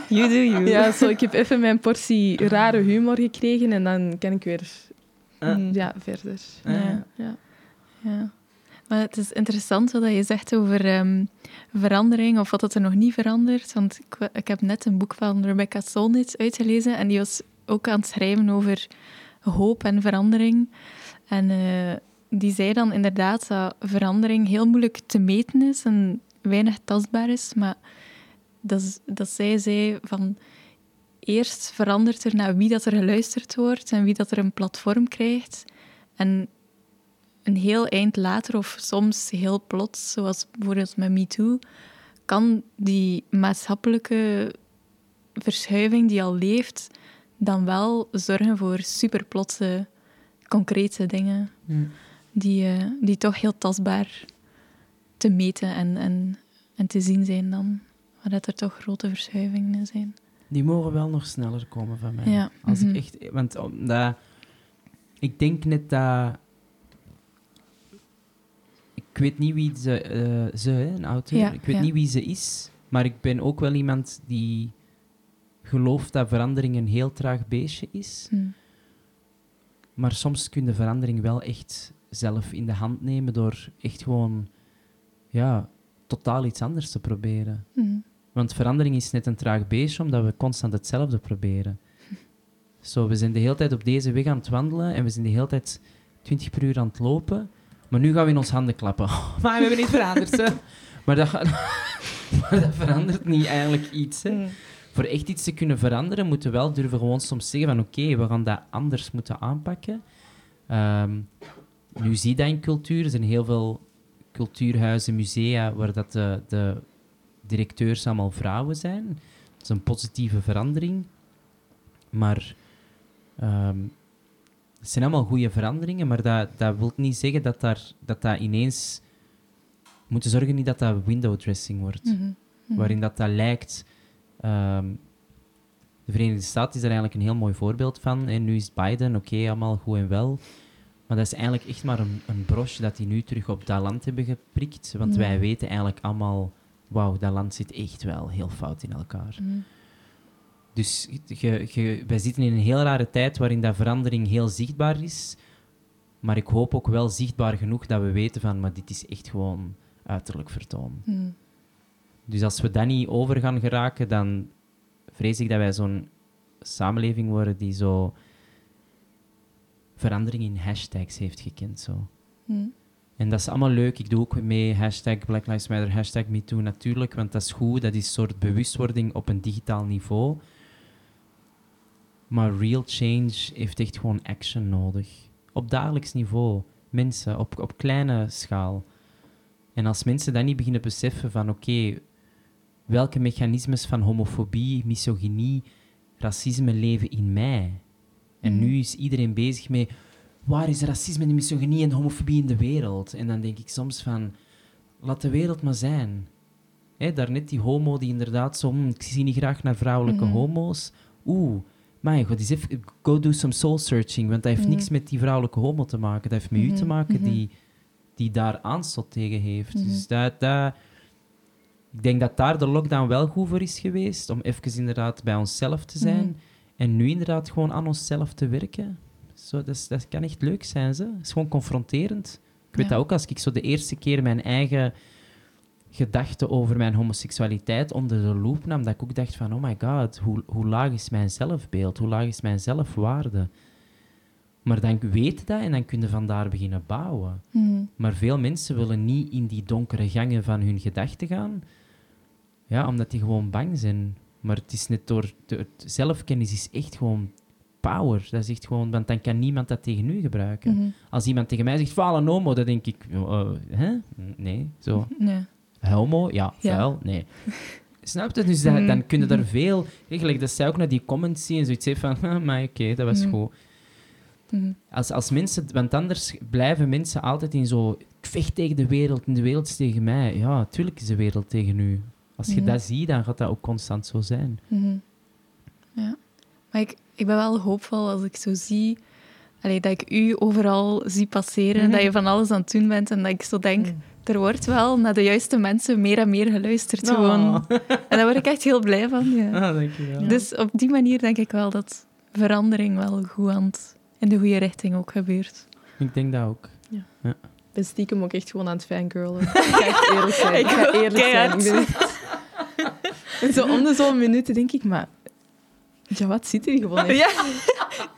you do you. Ja, zo, ik heb even mijn portie rare humor gekregen en dan kan ik weer uh. ja, verder. Ja. ja. ja. Maar het is interessant wat je zegt over ehm, verandering of wat dat er nog niet verandert. Want ik, ik, heb net een boek van Rebecca Solnit uitgelezen en die was ook aan het schrijven over hoop en verandering. En uh, die zei dan inderdaad dat verandering heel moeilijk te meten is en weinig tastbaar is. Maar dat, dat zij zei van eerst verandert er naar wie dat er geluisterd wordt en wie dat er een platform krijgt. En een heel eind later, of soms heel plots, zoals bijvoorbeeld met MeToo, kan die maatschappelijke verschuiving die al leeft, dan wel zorgen voor superplotse, concrete dingen die, eh, die toch heel tastbaar te meten en, en, en te zien zijn dan. Maar dat er toch grote verschuivingen zijn. Die mogen wel nog sneller komen van mij. Ja, Als mhm. ik echt... Want omdat... Ik denk net dat... Ik weet niet wie ze... eh, ze, hè, een auteur. Ja, ik weet ja. niet wie ze is. Maar ik ben ook wel iemand die gelooft dat verandering een heel traag beestje is. Hm. Maar soms kun je verandering wel echt zelf in de hand nemen door echt gewoon... Ja, totaal iets anders te proberen. Hm. Want verandering is net een traag beestje, omdat we constant hetzelfde proberen. Zo, we zijn de hele tijd op deze weg aan het wandelen en we zijn de hele tijd 20 per uur aan het lopen. Maar nu gaan we in ons handen klappen. maar we hebben niet veranderd, hè. Maar dat, ga- maar dat verandert niet eigenlijk iets, hè. Voor echt iets te kunnen veranderen, moeten we wel durven gewoon soms zeggen van oké, we gaan dat anders moeten aanpakken. Ehm, nu zie je dat in cultuur. Er zijn heel veel cultuurhuizen, musea, waar dat de, de directeurs allemaal vrouwen zijn. Dat is een positieve verandering. Maar ehm, het zijn allemaal goede veranderingen, maar dat, dat wil niet zeggen dat, daar, dat dat ineens... We moeten zorgen niet dat dat window dressing wordt Mhm. Mhm. waarin dat, dat lijkt. ehm, de Verenigde Staten is daar eigenlijk een heel mooi voorbeeld van. En nu is Biden, oké, allemaal goed en wel. Maar dat is eigenlijk echt maar een, een broche dat die nu terug op dat land hebben geprikt. Want Ja. wij weten eigenlijk allemaal, wauw, dat land zit echt wel heel fout in elkaar. Mhm. Dus je, je, wij zitten in een heel rare tijd waarin dat verandering heel zichtbaar is. Maar ik hoop ook wel zichtbaar genoeg dat we weten van, maar dit is echt gewoon uiterlijk vertoon. Mhm. Dus als we dat niet over gaan geraken, dan vrees ik dat wij zo'n samenleving worden die zo verandering in hashtags heeft gekend. Zo. Mhm. En dat is allemaal leuk. Ik doe ook mee hashtag Black Lives Matter, hashtag MeToo natuurlijk, want dat is goed. Dat is een soort bewustwording op een digitaal niveau. Maar real change heeft echt gewoon action nodig. Op dagelijks niveau. Mensen, op, op kleine schaal. En als mensen dat niet beginnen beseffen van oké, welke mechanismes van homofobie, misogynie, racisme leven in mij? En Mhm. nu is iedereen bezig met waar is racisme en misogynie en homofobie in de wereld? En dan denk ik soms van, laat de wereld maar zijn. Hè, daarnet die homo die inderdaad zo, "Hm, ik zie niet graag naar vrouwelijke Mhm. homo's. Oeh, god, even, go do some soul searching, want dat heeft Mhm. niks met die vrouwelijke homo te maken. Dat heeft met u te Mhm, maken mhm. die, die daar aanstot tegen heeft. Mhm. Dus dat, dat, ik denk dat daar de lockdown wel goed voor is geweest, om even inderdaad bij onszelf te zijn. En nu inderdaad gewoon aan onszelf te werken. Zo, dat, is- dat kan echt leuk zijn. Ze. Het is gewoon confronterend. Ik weet Ja. dat ook als ik zo de eerste keer mijn eigen gedachten over mijn homoseksualiteit onder de loep nam, dat ik ook dacht van, oh my god, hoe, hoe laag is mijn zelfbeeld? Hoe laag is mijn zelfwaarde? Maar dan weet je dat en dan kun je vandaar beginnen bouwen. Mhm. Maar veel mensen willen niet in die donkere gangen van hun gedachten gaan. Ja, omdat die gewoon bang zijn. Maar het is net door... door zelfkennis is echt gewoon power. Dat is echt gewoon... Want dan kan niemand dat tegen u gebruiken. Mhm. Als iemand tegen mij zegt, een homo, dan denk ik... eh, hè? Nee, zo. Ja. Homo? Ja, Ja. vuil? Nee. Snap je? Dus dat, dan kun je daar veel... Eigenlijk, dat zij ook naar die comments zien en zoiets heeft van... "Ah, maar oké, dat was Mhm. goed. Mhm. Als, als mensen, want anders blijven mensen altijd in zo. Ik vecht tegen de wereld en de wereld is tegen mij. Ja, tuurlijk is de wereld tegen u. Als je dat ziet, dan gaat dat ook constant zo zijn. Mhm. Ja. Maar ik, ik ben wel hoopvol als ik zo zie... Allee, dat ik u overal zie passeren, Mhm. dat je van alles aan het doen bent en dat ik zo denk... Er wordt wel naar de juiste mensen meer en meer geluisterd. Gewoon. Oh. En daar word ik echt heel blij van. Ja. Ah, dankjewel. Dus op die manier denk ik wel dat verandering wel goed aan het, in de goede richting ook gebeurt. Ik denk dat ook. Ik ben stiekem ook echt gewoon aan het fangirlen. Ik ga echt eerlijk zijn. Ik ga eerlijk zijn. En zo om de zo'n minuten denk ik, maar... Ja, wat zit hier gewoon echt? Ja.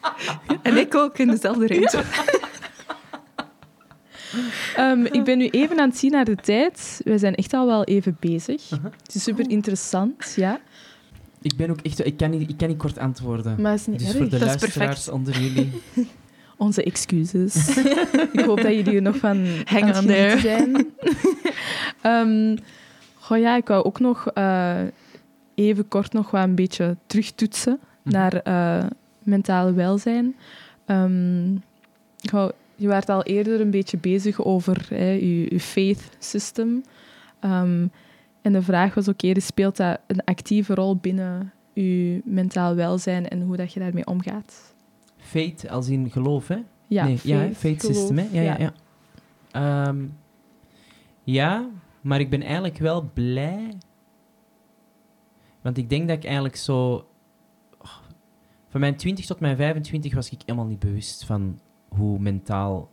en ik ook in dezelfde ruimte. Ehm, ik ben nu even aan het zien naar de tijd. We zijn echt al wel even bezig. Het is super interessant, ja. Ik ben ook echt... Ik kan niet, ik kan niet kort antwoorden. Maar het is niet dus erg. voor de Dat is luisteraars perfect. onder jullie... Onze excuses. ik hoop dat jullie er nog van Hang aan het on there. genieten zijn. Ehm, goh, ja, ik wou ook nog eh, even kort nog wat een beetje terugtoetsen Mhm. naar eh mentaal welzijn. Ehm, goh, je werd al eerder een beetje bezig over hè, je, je faith system. Ehm, en de vraag was ook eerder, speelt dat een actieve rol binnen je mentaal welzijn en hoe dat je daarmee omgaat? Fate als in geloof, hè? Ja, nee, ja, hè? faith, geloof, system, hè? Ja, ja. Ja, Ehm, ja, maar ik ben eigenlijk wel blij. Want ik denk dat ik eigenlijk zo... oh, van mijn 20 tot mijn 25 was ik helemaal niet bewust van hoe mentaal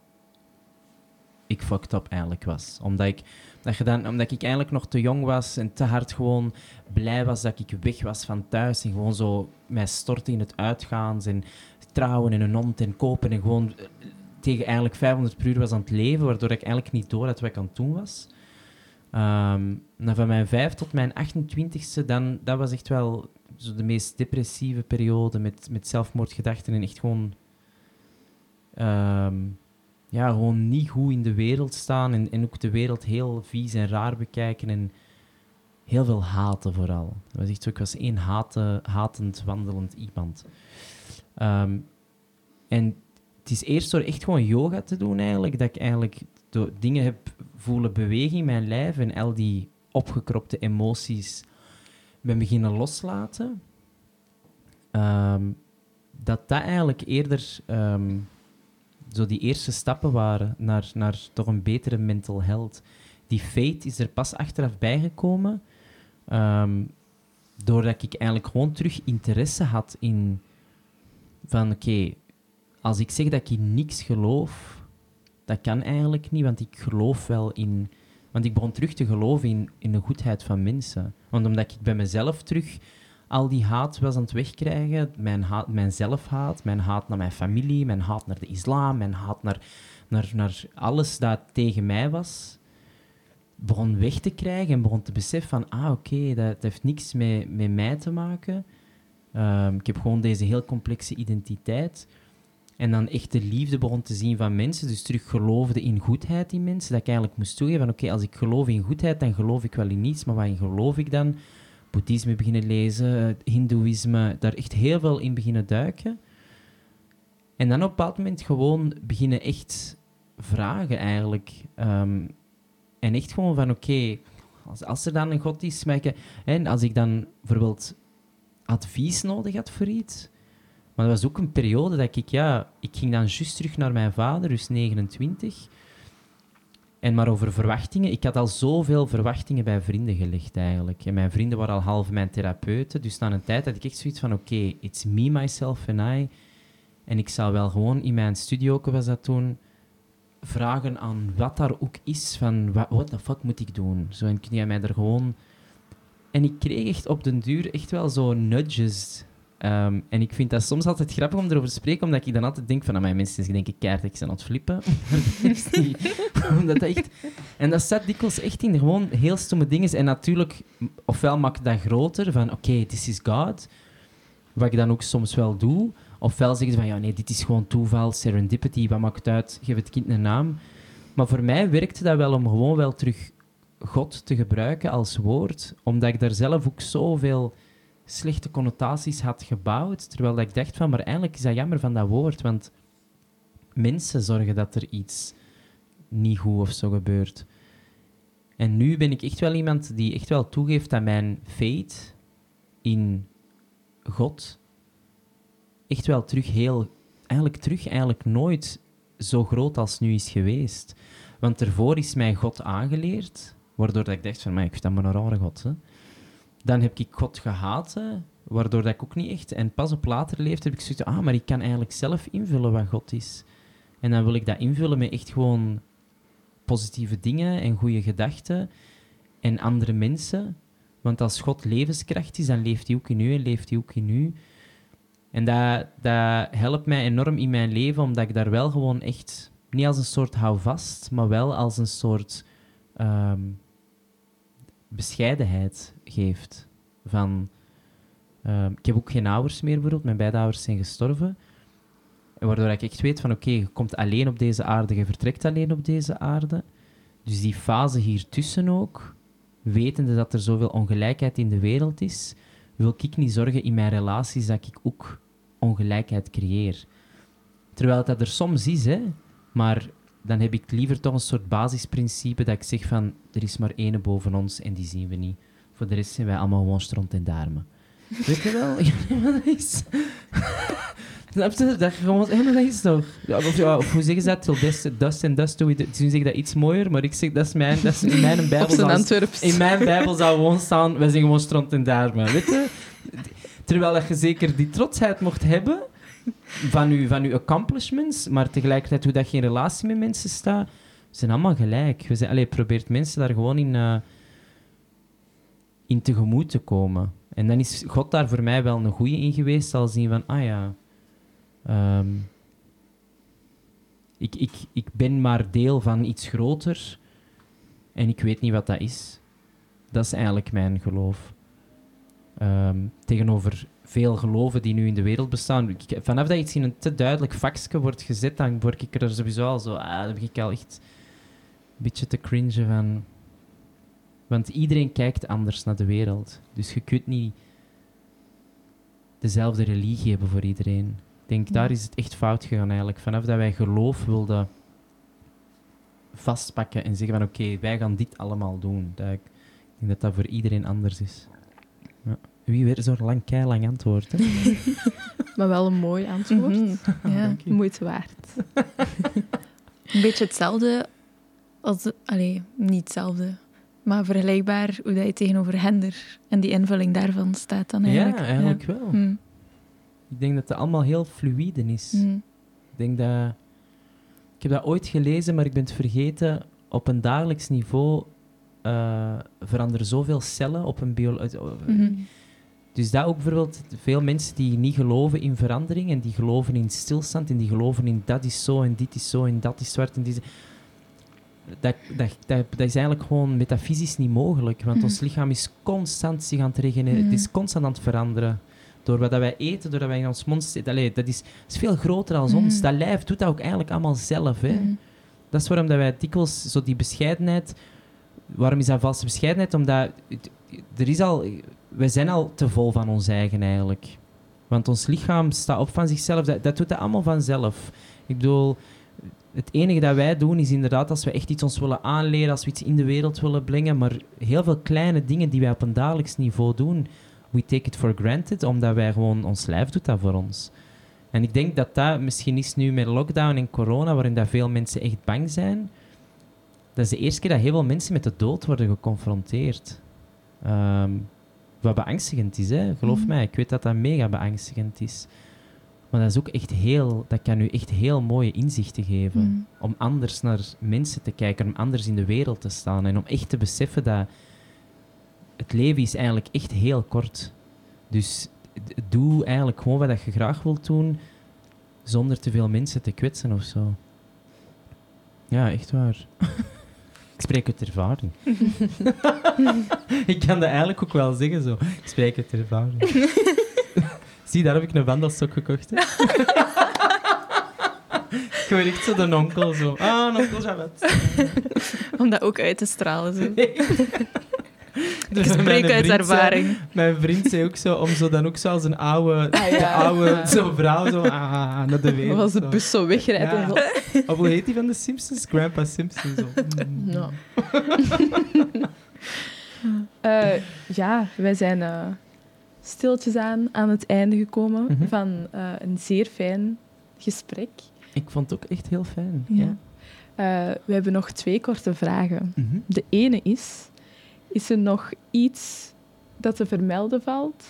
ik fucked up eigenlijk was. Omdat ik, dat je dan, omdat ik eigenlijk nog te jong was en te hard gewoon blij was dat ik weg was van thuis. En gewoon zo mij stortte in het uitgaan en trouwen en een hond en kopen. En gewoon eh, tegen eigenlijk 500 per uur was aan het leven, waardoor ik eigenlijk niet door had wat ik aan het doen was. Ehm, nou, van mijn 5 tot mijn 28ste, dan, dat was echt wel zo de meest depressieve periode met, met zelfmoordgedachten en echt gewoon, ehm, ja, gewoon niet goed in de wereld staan en, en ook de wereld heel vies en raar bekijken en heel veel haten vooral. Dat was echt zo, ik was één haten, hatend, wandelend iemand. Ehm, en het is eerst door echt gewoon yoga te doen eigenlijk, dat ik eigenlijk do- dingen heb voelen bewegen in mijn lijf en al die opgekropte emoties ben beginnen loslaten. Ehm, dat dat eigenlijk eerder zo die eerste stappen waren naar, naar toch een betere mental health. Die fate is er pas achteraf bijgekomen, ehm, doordat ik eigenlijk gewoon terug interesse had in van oké, als ik zeg dat ik in niks geloof, dat kan eigenlijk niet, want ik geloof wel in... Want ik begon terug te geloven in, in de goedheid van mensen. Want omdat ik bij mezelf terug al die haat was aan het wegkrijgen, mijn, haat, mijn zelfhaat, mijn haat naar mijn familie, mijn haat naar de islam, mijn haat naar, naar, naar alles dat tegen mij was, begon weg te krijgen en begon te beseffen van, ah oké, dat, heeft niks met, met mij te maken. Ehm, ik heb gewoon deze heel complexe identiteit. En dan echt de liefde begon te zien van mensen. Dus terug geloofde in goedheid in mensen. Dat ik eigenlijk moest toegeven van oké, als ik geloof in goedheid, dan geloof ik wel in niets. Maar waarin geloof ik dan? Boeddhisme beginnen lezen, eh, hindoeïsme, daar echt heel veel in beginnen duiken. En dan op een bepaald moment gewoon beginnen echt vragen eigenlijk. Ehm, en echt gewoon van oké, als, er dan een God is, ik, en als ik dan bijvoorbeeld advies nodig had voor iets. Maar dat was ook een periode dat ik, ja, ik ging dan juist terug naar mijn vader, dus 29. En maar over verwachtingen, ik had al zoveel verwachtingen bij vrienden gelegd eigenlijk. En mijn vrienden waren al half mijn therapeuten, dus na een tijd had ik echt zoiets van, oké, it's me, myself and I. En ik zou wel gewoon in mijn studio, was dat toen, vragen aan wat daar ook is, van what the fuck moet ik doen? Zo, en kun jij mij er gewoon... En ik kreeg echt op den duur echt wel zo nudges. Ehm, en ik vind dat soms altijd grappig om erover te spreken, omdat ik dan altijd denk van, aan mijn mensen denk ik keihard, ik ben aan het flippen. Omdat dat echt... En dat staat dikwijls echt in gewoon heel stomme dingen. En natuurlijk, ofwel maak ik dat groter, van oké, this is God. Wat ik dan ook soms wel doe. Ofwel zeggen ze van, ja nee, dit is gewoon toeval, serendipity, wat maakt het uit, geef het kind een naam. Maar voor mij werkte dat wel om gewoon wel terug God te gebruiken als woord, omdat ik daar zelf ook zoveel slechte connotaties had gebouwd, terwijl ik dacht van, maar eigenlijk is dat jammer van dat woord, want mensen zorgen dat er iets niet goed of zo gebeurt. En nu ben ik echt wel iemand die echt wel toegeeft dat mijn fate in God echt wel terug heel, eigenlijk terug eigenlijk nooit zo groot als nu is geweest. Want ervoor is mij God aangeleerd, waardoor dat ik dacht van, ik dat maar een rare God. Hè. Dan heb ik God gehaat, waardoor dat ik ook niet echt... En pas op later leeftijd heb ik zoiets ah, maar ik kan eigenlijk zelf invullen wat God is. En dan wil ik dat invullen met echt gewoon positieve dingen en goede gedachten en andere mensen. Want als God levenskracht is, dan leeft hij ook in u en leeft hij ook in u. En dat, dat helpt mij enorm in mijn leven, omdat ik daar wel gewoon echt, niet als een soort houvast, maar wel als een soort ehm, bescheidenheid geeft. Van, Ehm, ik heb ook geen ouders meer, bijvoorbeeld. Mijn beide ouders zijn gestorven. En waardoor ik echt weet van, oké, je komt alleen op deze aarde, je vertrekt alleen op deze aarde. Dus die fase hiertussen ook, wetende dat er zoveel ongelijkheid in de wereld is, wil ik niet zorgen in mijn relaties dat ik ook ongelijkheid creëer. Terwijl dat er soms is, hè, maar dan heb ik liever toch een soort basisprincipe dat ik zeg van, er is maar ene boven ons en die zien we niet. Voor de rest zijn wij allemaal gewoon stront en darmen. Weet je wel? Ja, maar dat is... Snap je? Dat je gewoon... Ja, maar dat is toch... Ja, of, ja, of hoe zeggen ze dat? Till dust, dust and dust do we... Ze zeggen dat iets mooier, maar ik zeg, dat is mijn... Dat is in mijn bijbel... zou- Antwerps. in mijn bijbel zou gewoon staan, wij zijn gewoon stront en darmen. Weet je? Terwijl dat je zeker die trotsheid mocht hebben van je, van uw accomplishments, maar tegelijkertijd hoe dat je in relatie met mensen staat, we zijn allemaal gelijk. We zijn, probeert mensen daar gewoon in, eh, in tegemoet te komen. En dan is God daar voor mij wel een goeie in geweest, al zien van, ah ja, ehm, ik, ik, ik ben maar deel van iets groter en ik weet niet wat dat is. Dat is eigenlijk mijn geloof. Ehm, tegenover veel geloven die nu in de wereld bestaan. Vanaf dat iets in een te duidelijk vakje wordt gezet, dan word ik er sowieso al zo... Ah, dan begin ik al echt een beetje te cringen van... Want iedereen kijkt anders naar de wereld. Dus je kunt niet dezelfde religie hebben voor iedereen. Ik denk, daar is het echt fout gegaan eigenlijk. Vanaf dat wij geloof wilden vastpakken en zeggen van oké, wij gaan dit allemaal doen. Dat ik, ik denk dat dat voor iedereen anders is. Ja. Wie weer zo'n lang, lang antwoord. Hè? Maar wel een mooi antwoord. Mhm. Ja. Moeite waard. Een beetje hetzelfde als... de- Allee, niet hetzelfde. Maar vergelijkbaar hoe dat je tegenover gender en die invulling daarvan staat dan eigenlijk. Ja, eigenlijk wel. Hm. Ik denk dat het allemaal heel fluïde is. Hm. Ik denk dat... Ik heb dat ooit gelezen, maar ik ben het vergeten. Op een dagelijks niveau eh, veranderen zoveel cellen op een bio... eh, Mhm. Dus dat ook bijvoorbeeld veel mensen die niet geloven in verandering en die geloven in stilstand en die geloven in dat is zo en dit is zo en dat is zwart en dit is... Dat, dat, dat, dat is eigenlijk gewoon metafysisch niet mogelijk, want Mhm. ons lichaam is constant zich aan het regenereren. Het is Mhm. constant aan het veranderen. Door wat dat wij eten, door wat wij in ons mond zitten. Allee, dat, is, veel groter dan Mhm. ons. Dat lijf doet dat ook eigenlijk allemaal zelf. Hè? Mhm. Dat is waarom dat wij dikwijls zo die bescheidenheid... Waarom is dat valse bescheidenheid? Omdat er is al... Wij zijn al te vol van ons eigen eigenlijk. Want ons lichaam staat op van zichzelf. Dat, dat doet dat allemaal vanzelf. Ik bedoel, het enige dat wij doen is inderdaad als we echt iets ons willen aanleren, als we iets in de wereld willen brengen. Maar heel veel kleine dingen die wij op een dagelijks niveau doen, we take it for granted, omdat wij gewoon, ons lijf doet dat voor ons. En ik denk dat dat misschien is nu met lockdown en corona, waarin dat veel mensen echt bang zijn. Dat is de eerste keer dat heel veel mensen met de dood worden geconfronteerd. Ehm, wat beangstigend is, hè? geloof Mhm. mij. Ik weet dat dat mega beangstigend is. Maar dat is ook echt heel, dat kan u echt heel mooie inzichten geven. Mhm. Om anders naar mensen te kijken, om anders in de wereld te staan. En om echt te beseffen dat het leven is eigenlijk echt heel kort. Dus doe eigenlijk gewoon wat je graag wilt doen, zonder te veel mensen te kwetsen of zo. Ja, echt waar. Ik spreek uit ervaring. ik kan dat eigenlijk ook wel zeggen zo. Ik spreek uit ervaring. Zie, daar heb ik een wandelstok gekocht. Hè? ik word echt zo de onkel zo. Ah, een onkel Jawet. Om dat ook uit te stralen. Zo. Dus Ik spreek uit zei- ervaring. Mijn vriend zei ook zo, om zo dan ook zo als een oude, Ah, ja. oude Ja. zo vrouw zo ah, naar de wereld. Als de zo. bus zo wegrijdt. Ja. Of hoe heet die van de Simpsons? Grandpa Simpson. Zo. Mm. Ja. Eh, ja, wij zijn eh, stiltjes aan aan het einde gekomen Mhm. van eh, een zeer fijn gesprek. Ik vond het ook echt heel fijn. Ja. Ja. Eh, we hebben nog twee korte vragen. Mhm. De ene is, is er nog iets dat te vermelden valt?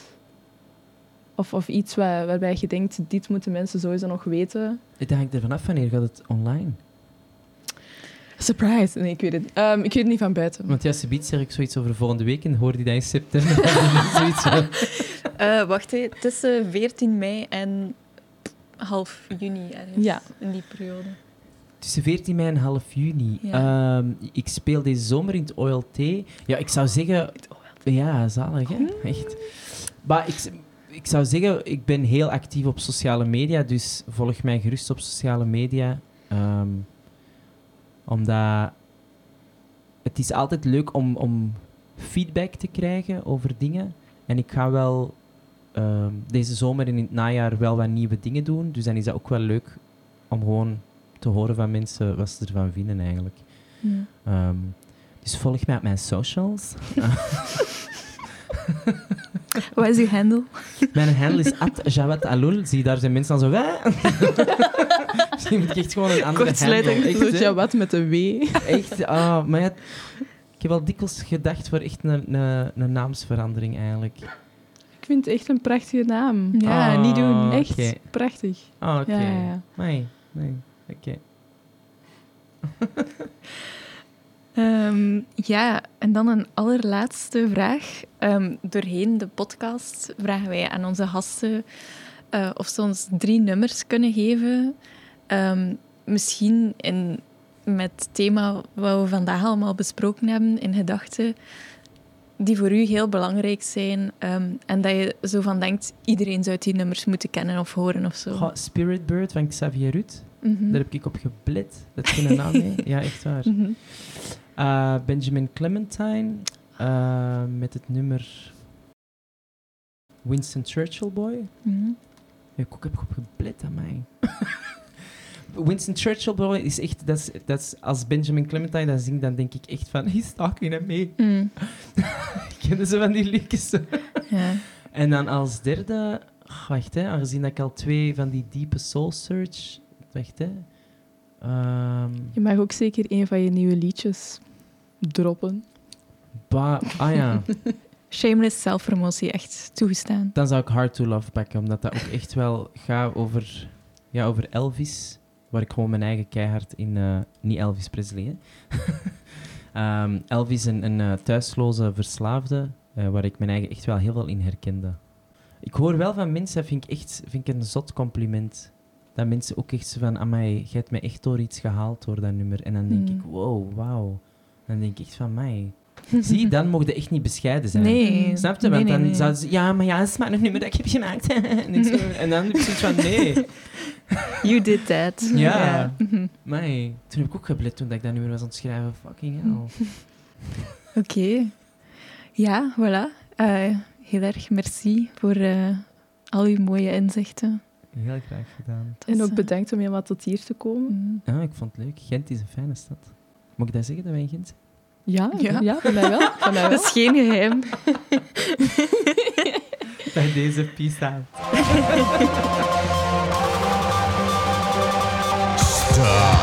Of, of iets waar, waarbij je denkt, dit moeten mensen sowieso nog weten? Het hangt er vanaf wanneer gaat het online. Surprise! Nee, ik weet het niet. Ehm, ik weet het niet van buiten. Want ja, Subiet zeg ik zoiets over volgende week en hoorde die dat in september. Eh, wacht, hè. tussen 14 mei en half juni ergens. Ja. In die periode. Tussen 14 mei en half juni. Ja. Ehm, ik speel deze zomer in het OLT. Ja, ik zou zeggen... Ja, zalig, hè? Echt. Maar ik, ik zou zeggen, ik ben heel actief op sociale media, dus volg mij gerust op sociale media. Ehm, omdat het is altijd leuk om, om feedback te krijgen over dingen. En ik ga wel ehm, deze zomer en in het najaar wel wat nieuwe dingen doen. Dus dan is dat ook wel leuk om gewoon te horen van mensen wat ze ervan vinden eigenlijk. Ja. Ehm, dus volg mij op mijn socials. Wat is uw handle? Mijn handle is Jawad Alul. Zie, daar zijn mensen dan zo... Misschien moet ik echt gewoon een andere Kortsluiting. jou wat met een W? Echt, ah, maar ja, ik heb al dikwijls gedacht voor echt een, een, een naamsverandering eigenlijk. Ik vind het echt een prachtige naam. Ja, Ah, niet doen. Echt prachtig. Ah, oké. Ja, ja, ja. Nee, nee, oké. Ehm, ja, en dan een allerlaatste vraag. Ehm, doorheen de podcast vragen wij aan onze gasten eh, of ze ons drie nummers kunnen geven. Ehm, misschien in, met het thema wat we vandaag allemaal besproken hebben in gedachten, die voor u heel belangrijk zijn. ehm, en dat je zo van denkt, iedereen zou die nummers moeten kennen of horen of zo. Goh, Spirit Bird van Xavier Ruud. Mhm. Daar heb ik op geblit. Dat is een naam mee. Ja, echt waar. Mhm. Eh, Benjamin Clementine eh, met het nummer Winston Churchill Boy. Mhm. Ik ook heb op geblit aan mij. Winston Churchill Boy is echt, dat is, dat is, als Benjamin Clementine dat zingt, dan denk ik echt van, he's talking at me. Mm. Kennen ze van die liedjes? Ja. En dan als derde, oh, wacht hè, aangezien dat ik al twee van die diepe soul search, wacht hè. Ehm, Je mag ook zeker een van je nieuwe liedjes droppen. ba- ah ja, Shameless zelfpromotie, echt toegestaan. dan zou ik Hard to Love pakken, omdat dat ook echt wel gaat over, ja, over Elvis, waar ik gewoon mijn eigen keihard in, eh, niet Elvis Presley, hè. Ehm, Elvis, een, een eh, thuisloze verslaafde, eh, waar ik mijn eigen echt wel heel veel in herkende. Ik hoor wel van mensen, vind ik echt vind ik een zot compliment. Dat mensen ook echt zo van, amai, jij hebt me echt door iets gehaald door dat nummer. En dan denk ik, wow, wauw. Dan denk ik echt van, mij. Zie, dan mocht je echt niet bescheiden zijn. Nee. Snap je? Nee, Want nee, dan nee. zouden ze, ja, maar ja, dat is maar een nummer dat ik heb gemaakt. en, ik zo- en dan heb ik zoiets van, nee, You did that. Ja. Mij. Toen heb ik ook geblit toen dat ik dat nummer was aan het schrijven. Fucking hell. Oké. Ja, voilà. Eh, heel erg merci voor eh, al uw mooie inzichten. Heel graag gedaan. Het En ook eh, bedankt om helemaal tot hier te komen. mm. Ja, ik vond het leuk. Gent is een fijne stad. Moet ik dat zeggen, dat wij in Gent zijn? Ja, ja. ja mij wel, Van mij wel. Dat is geen geheim. bij deze peace. Stop.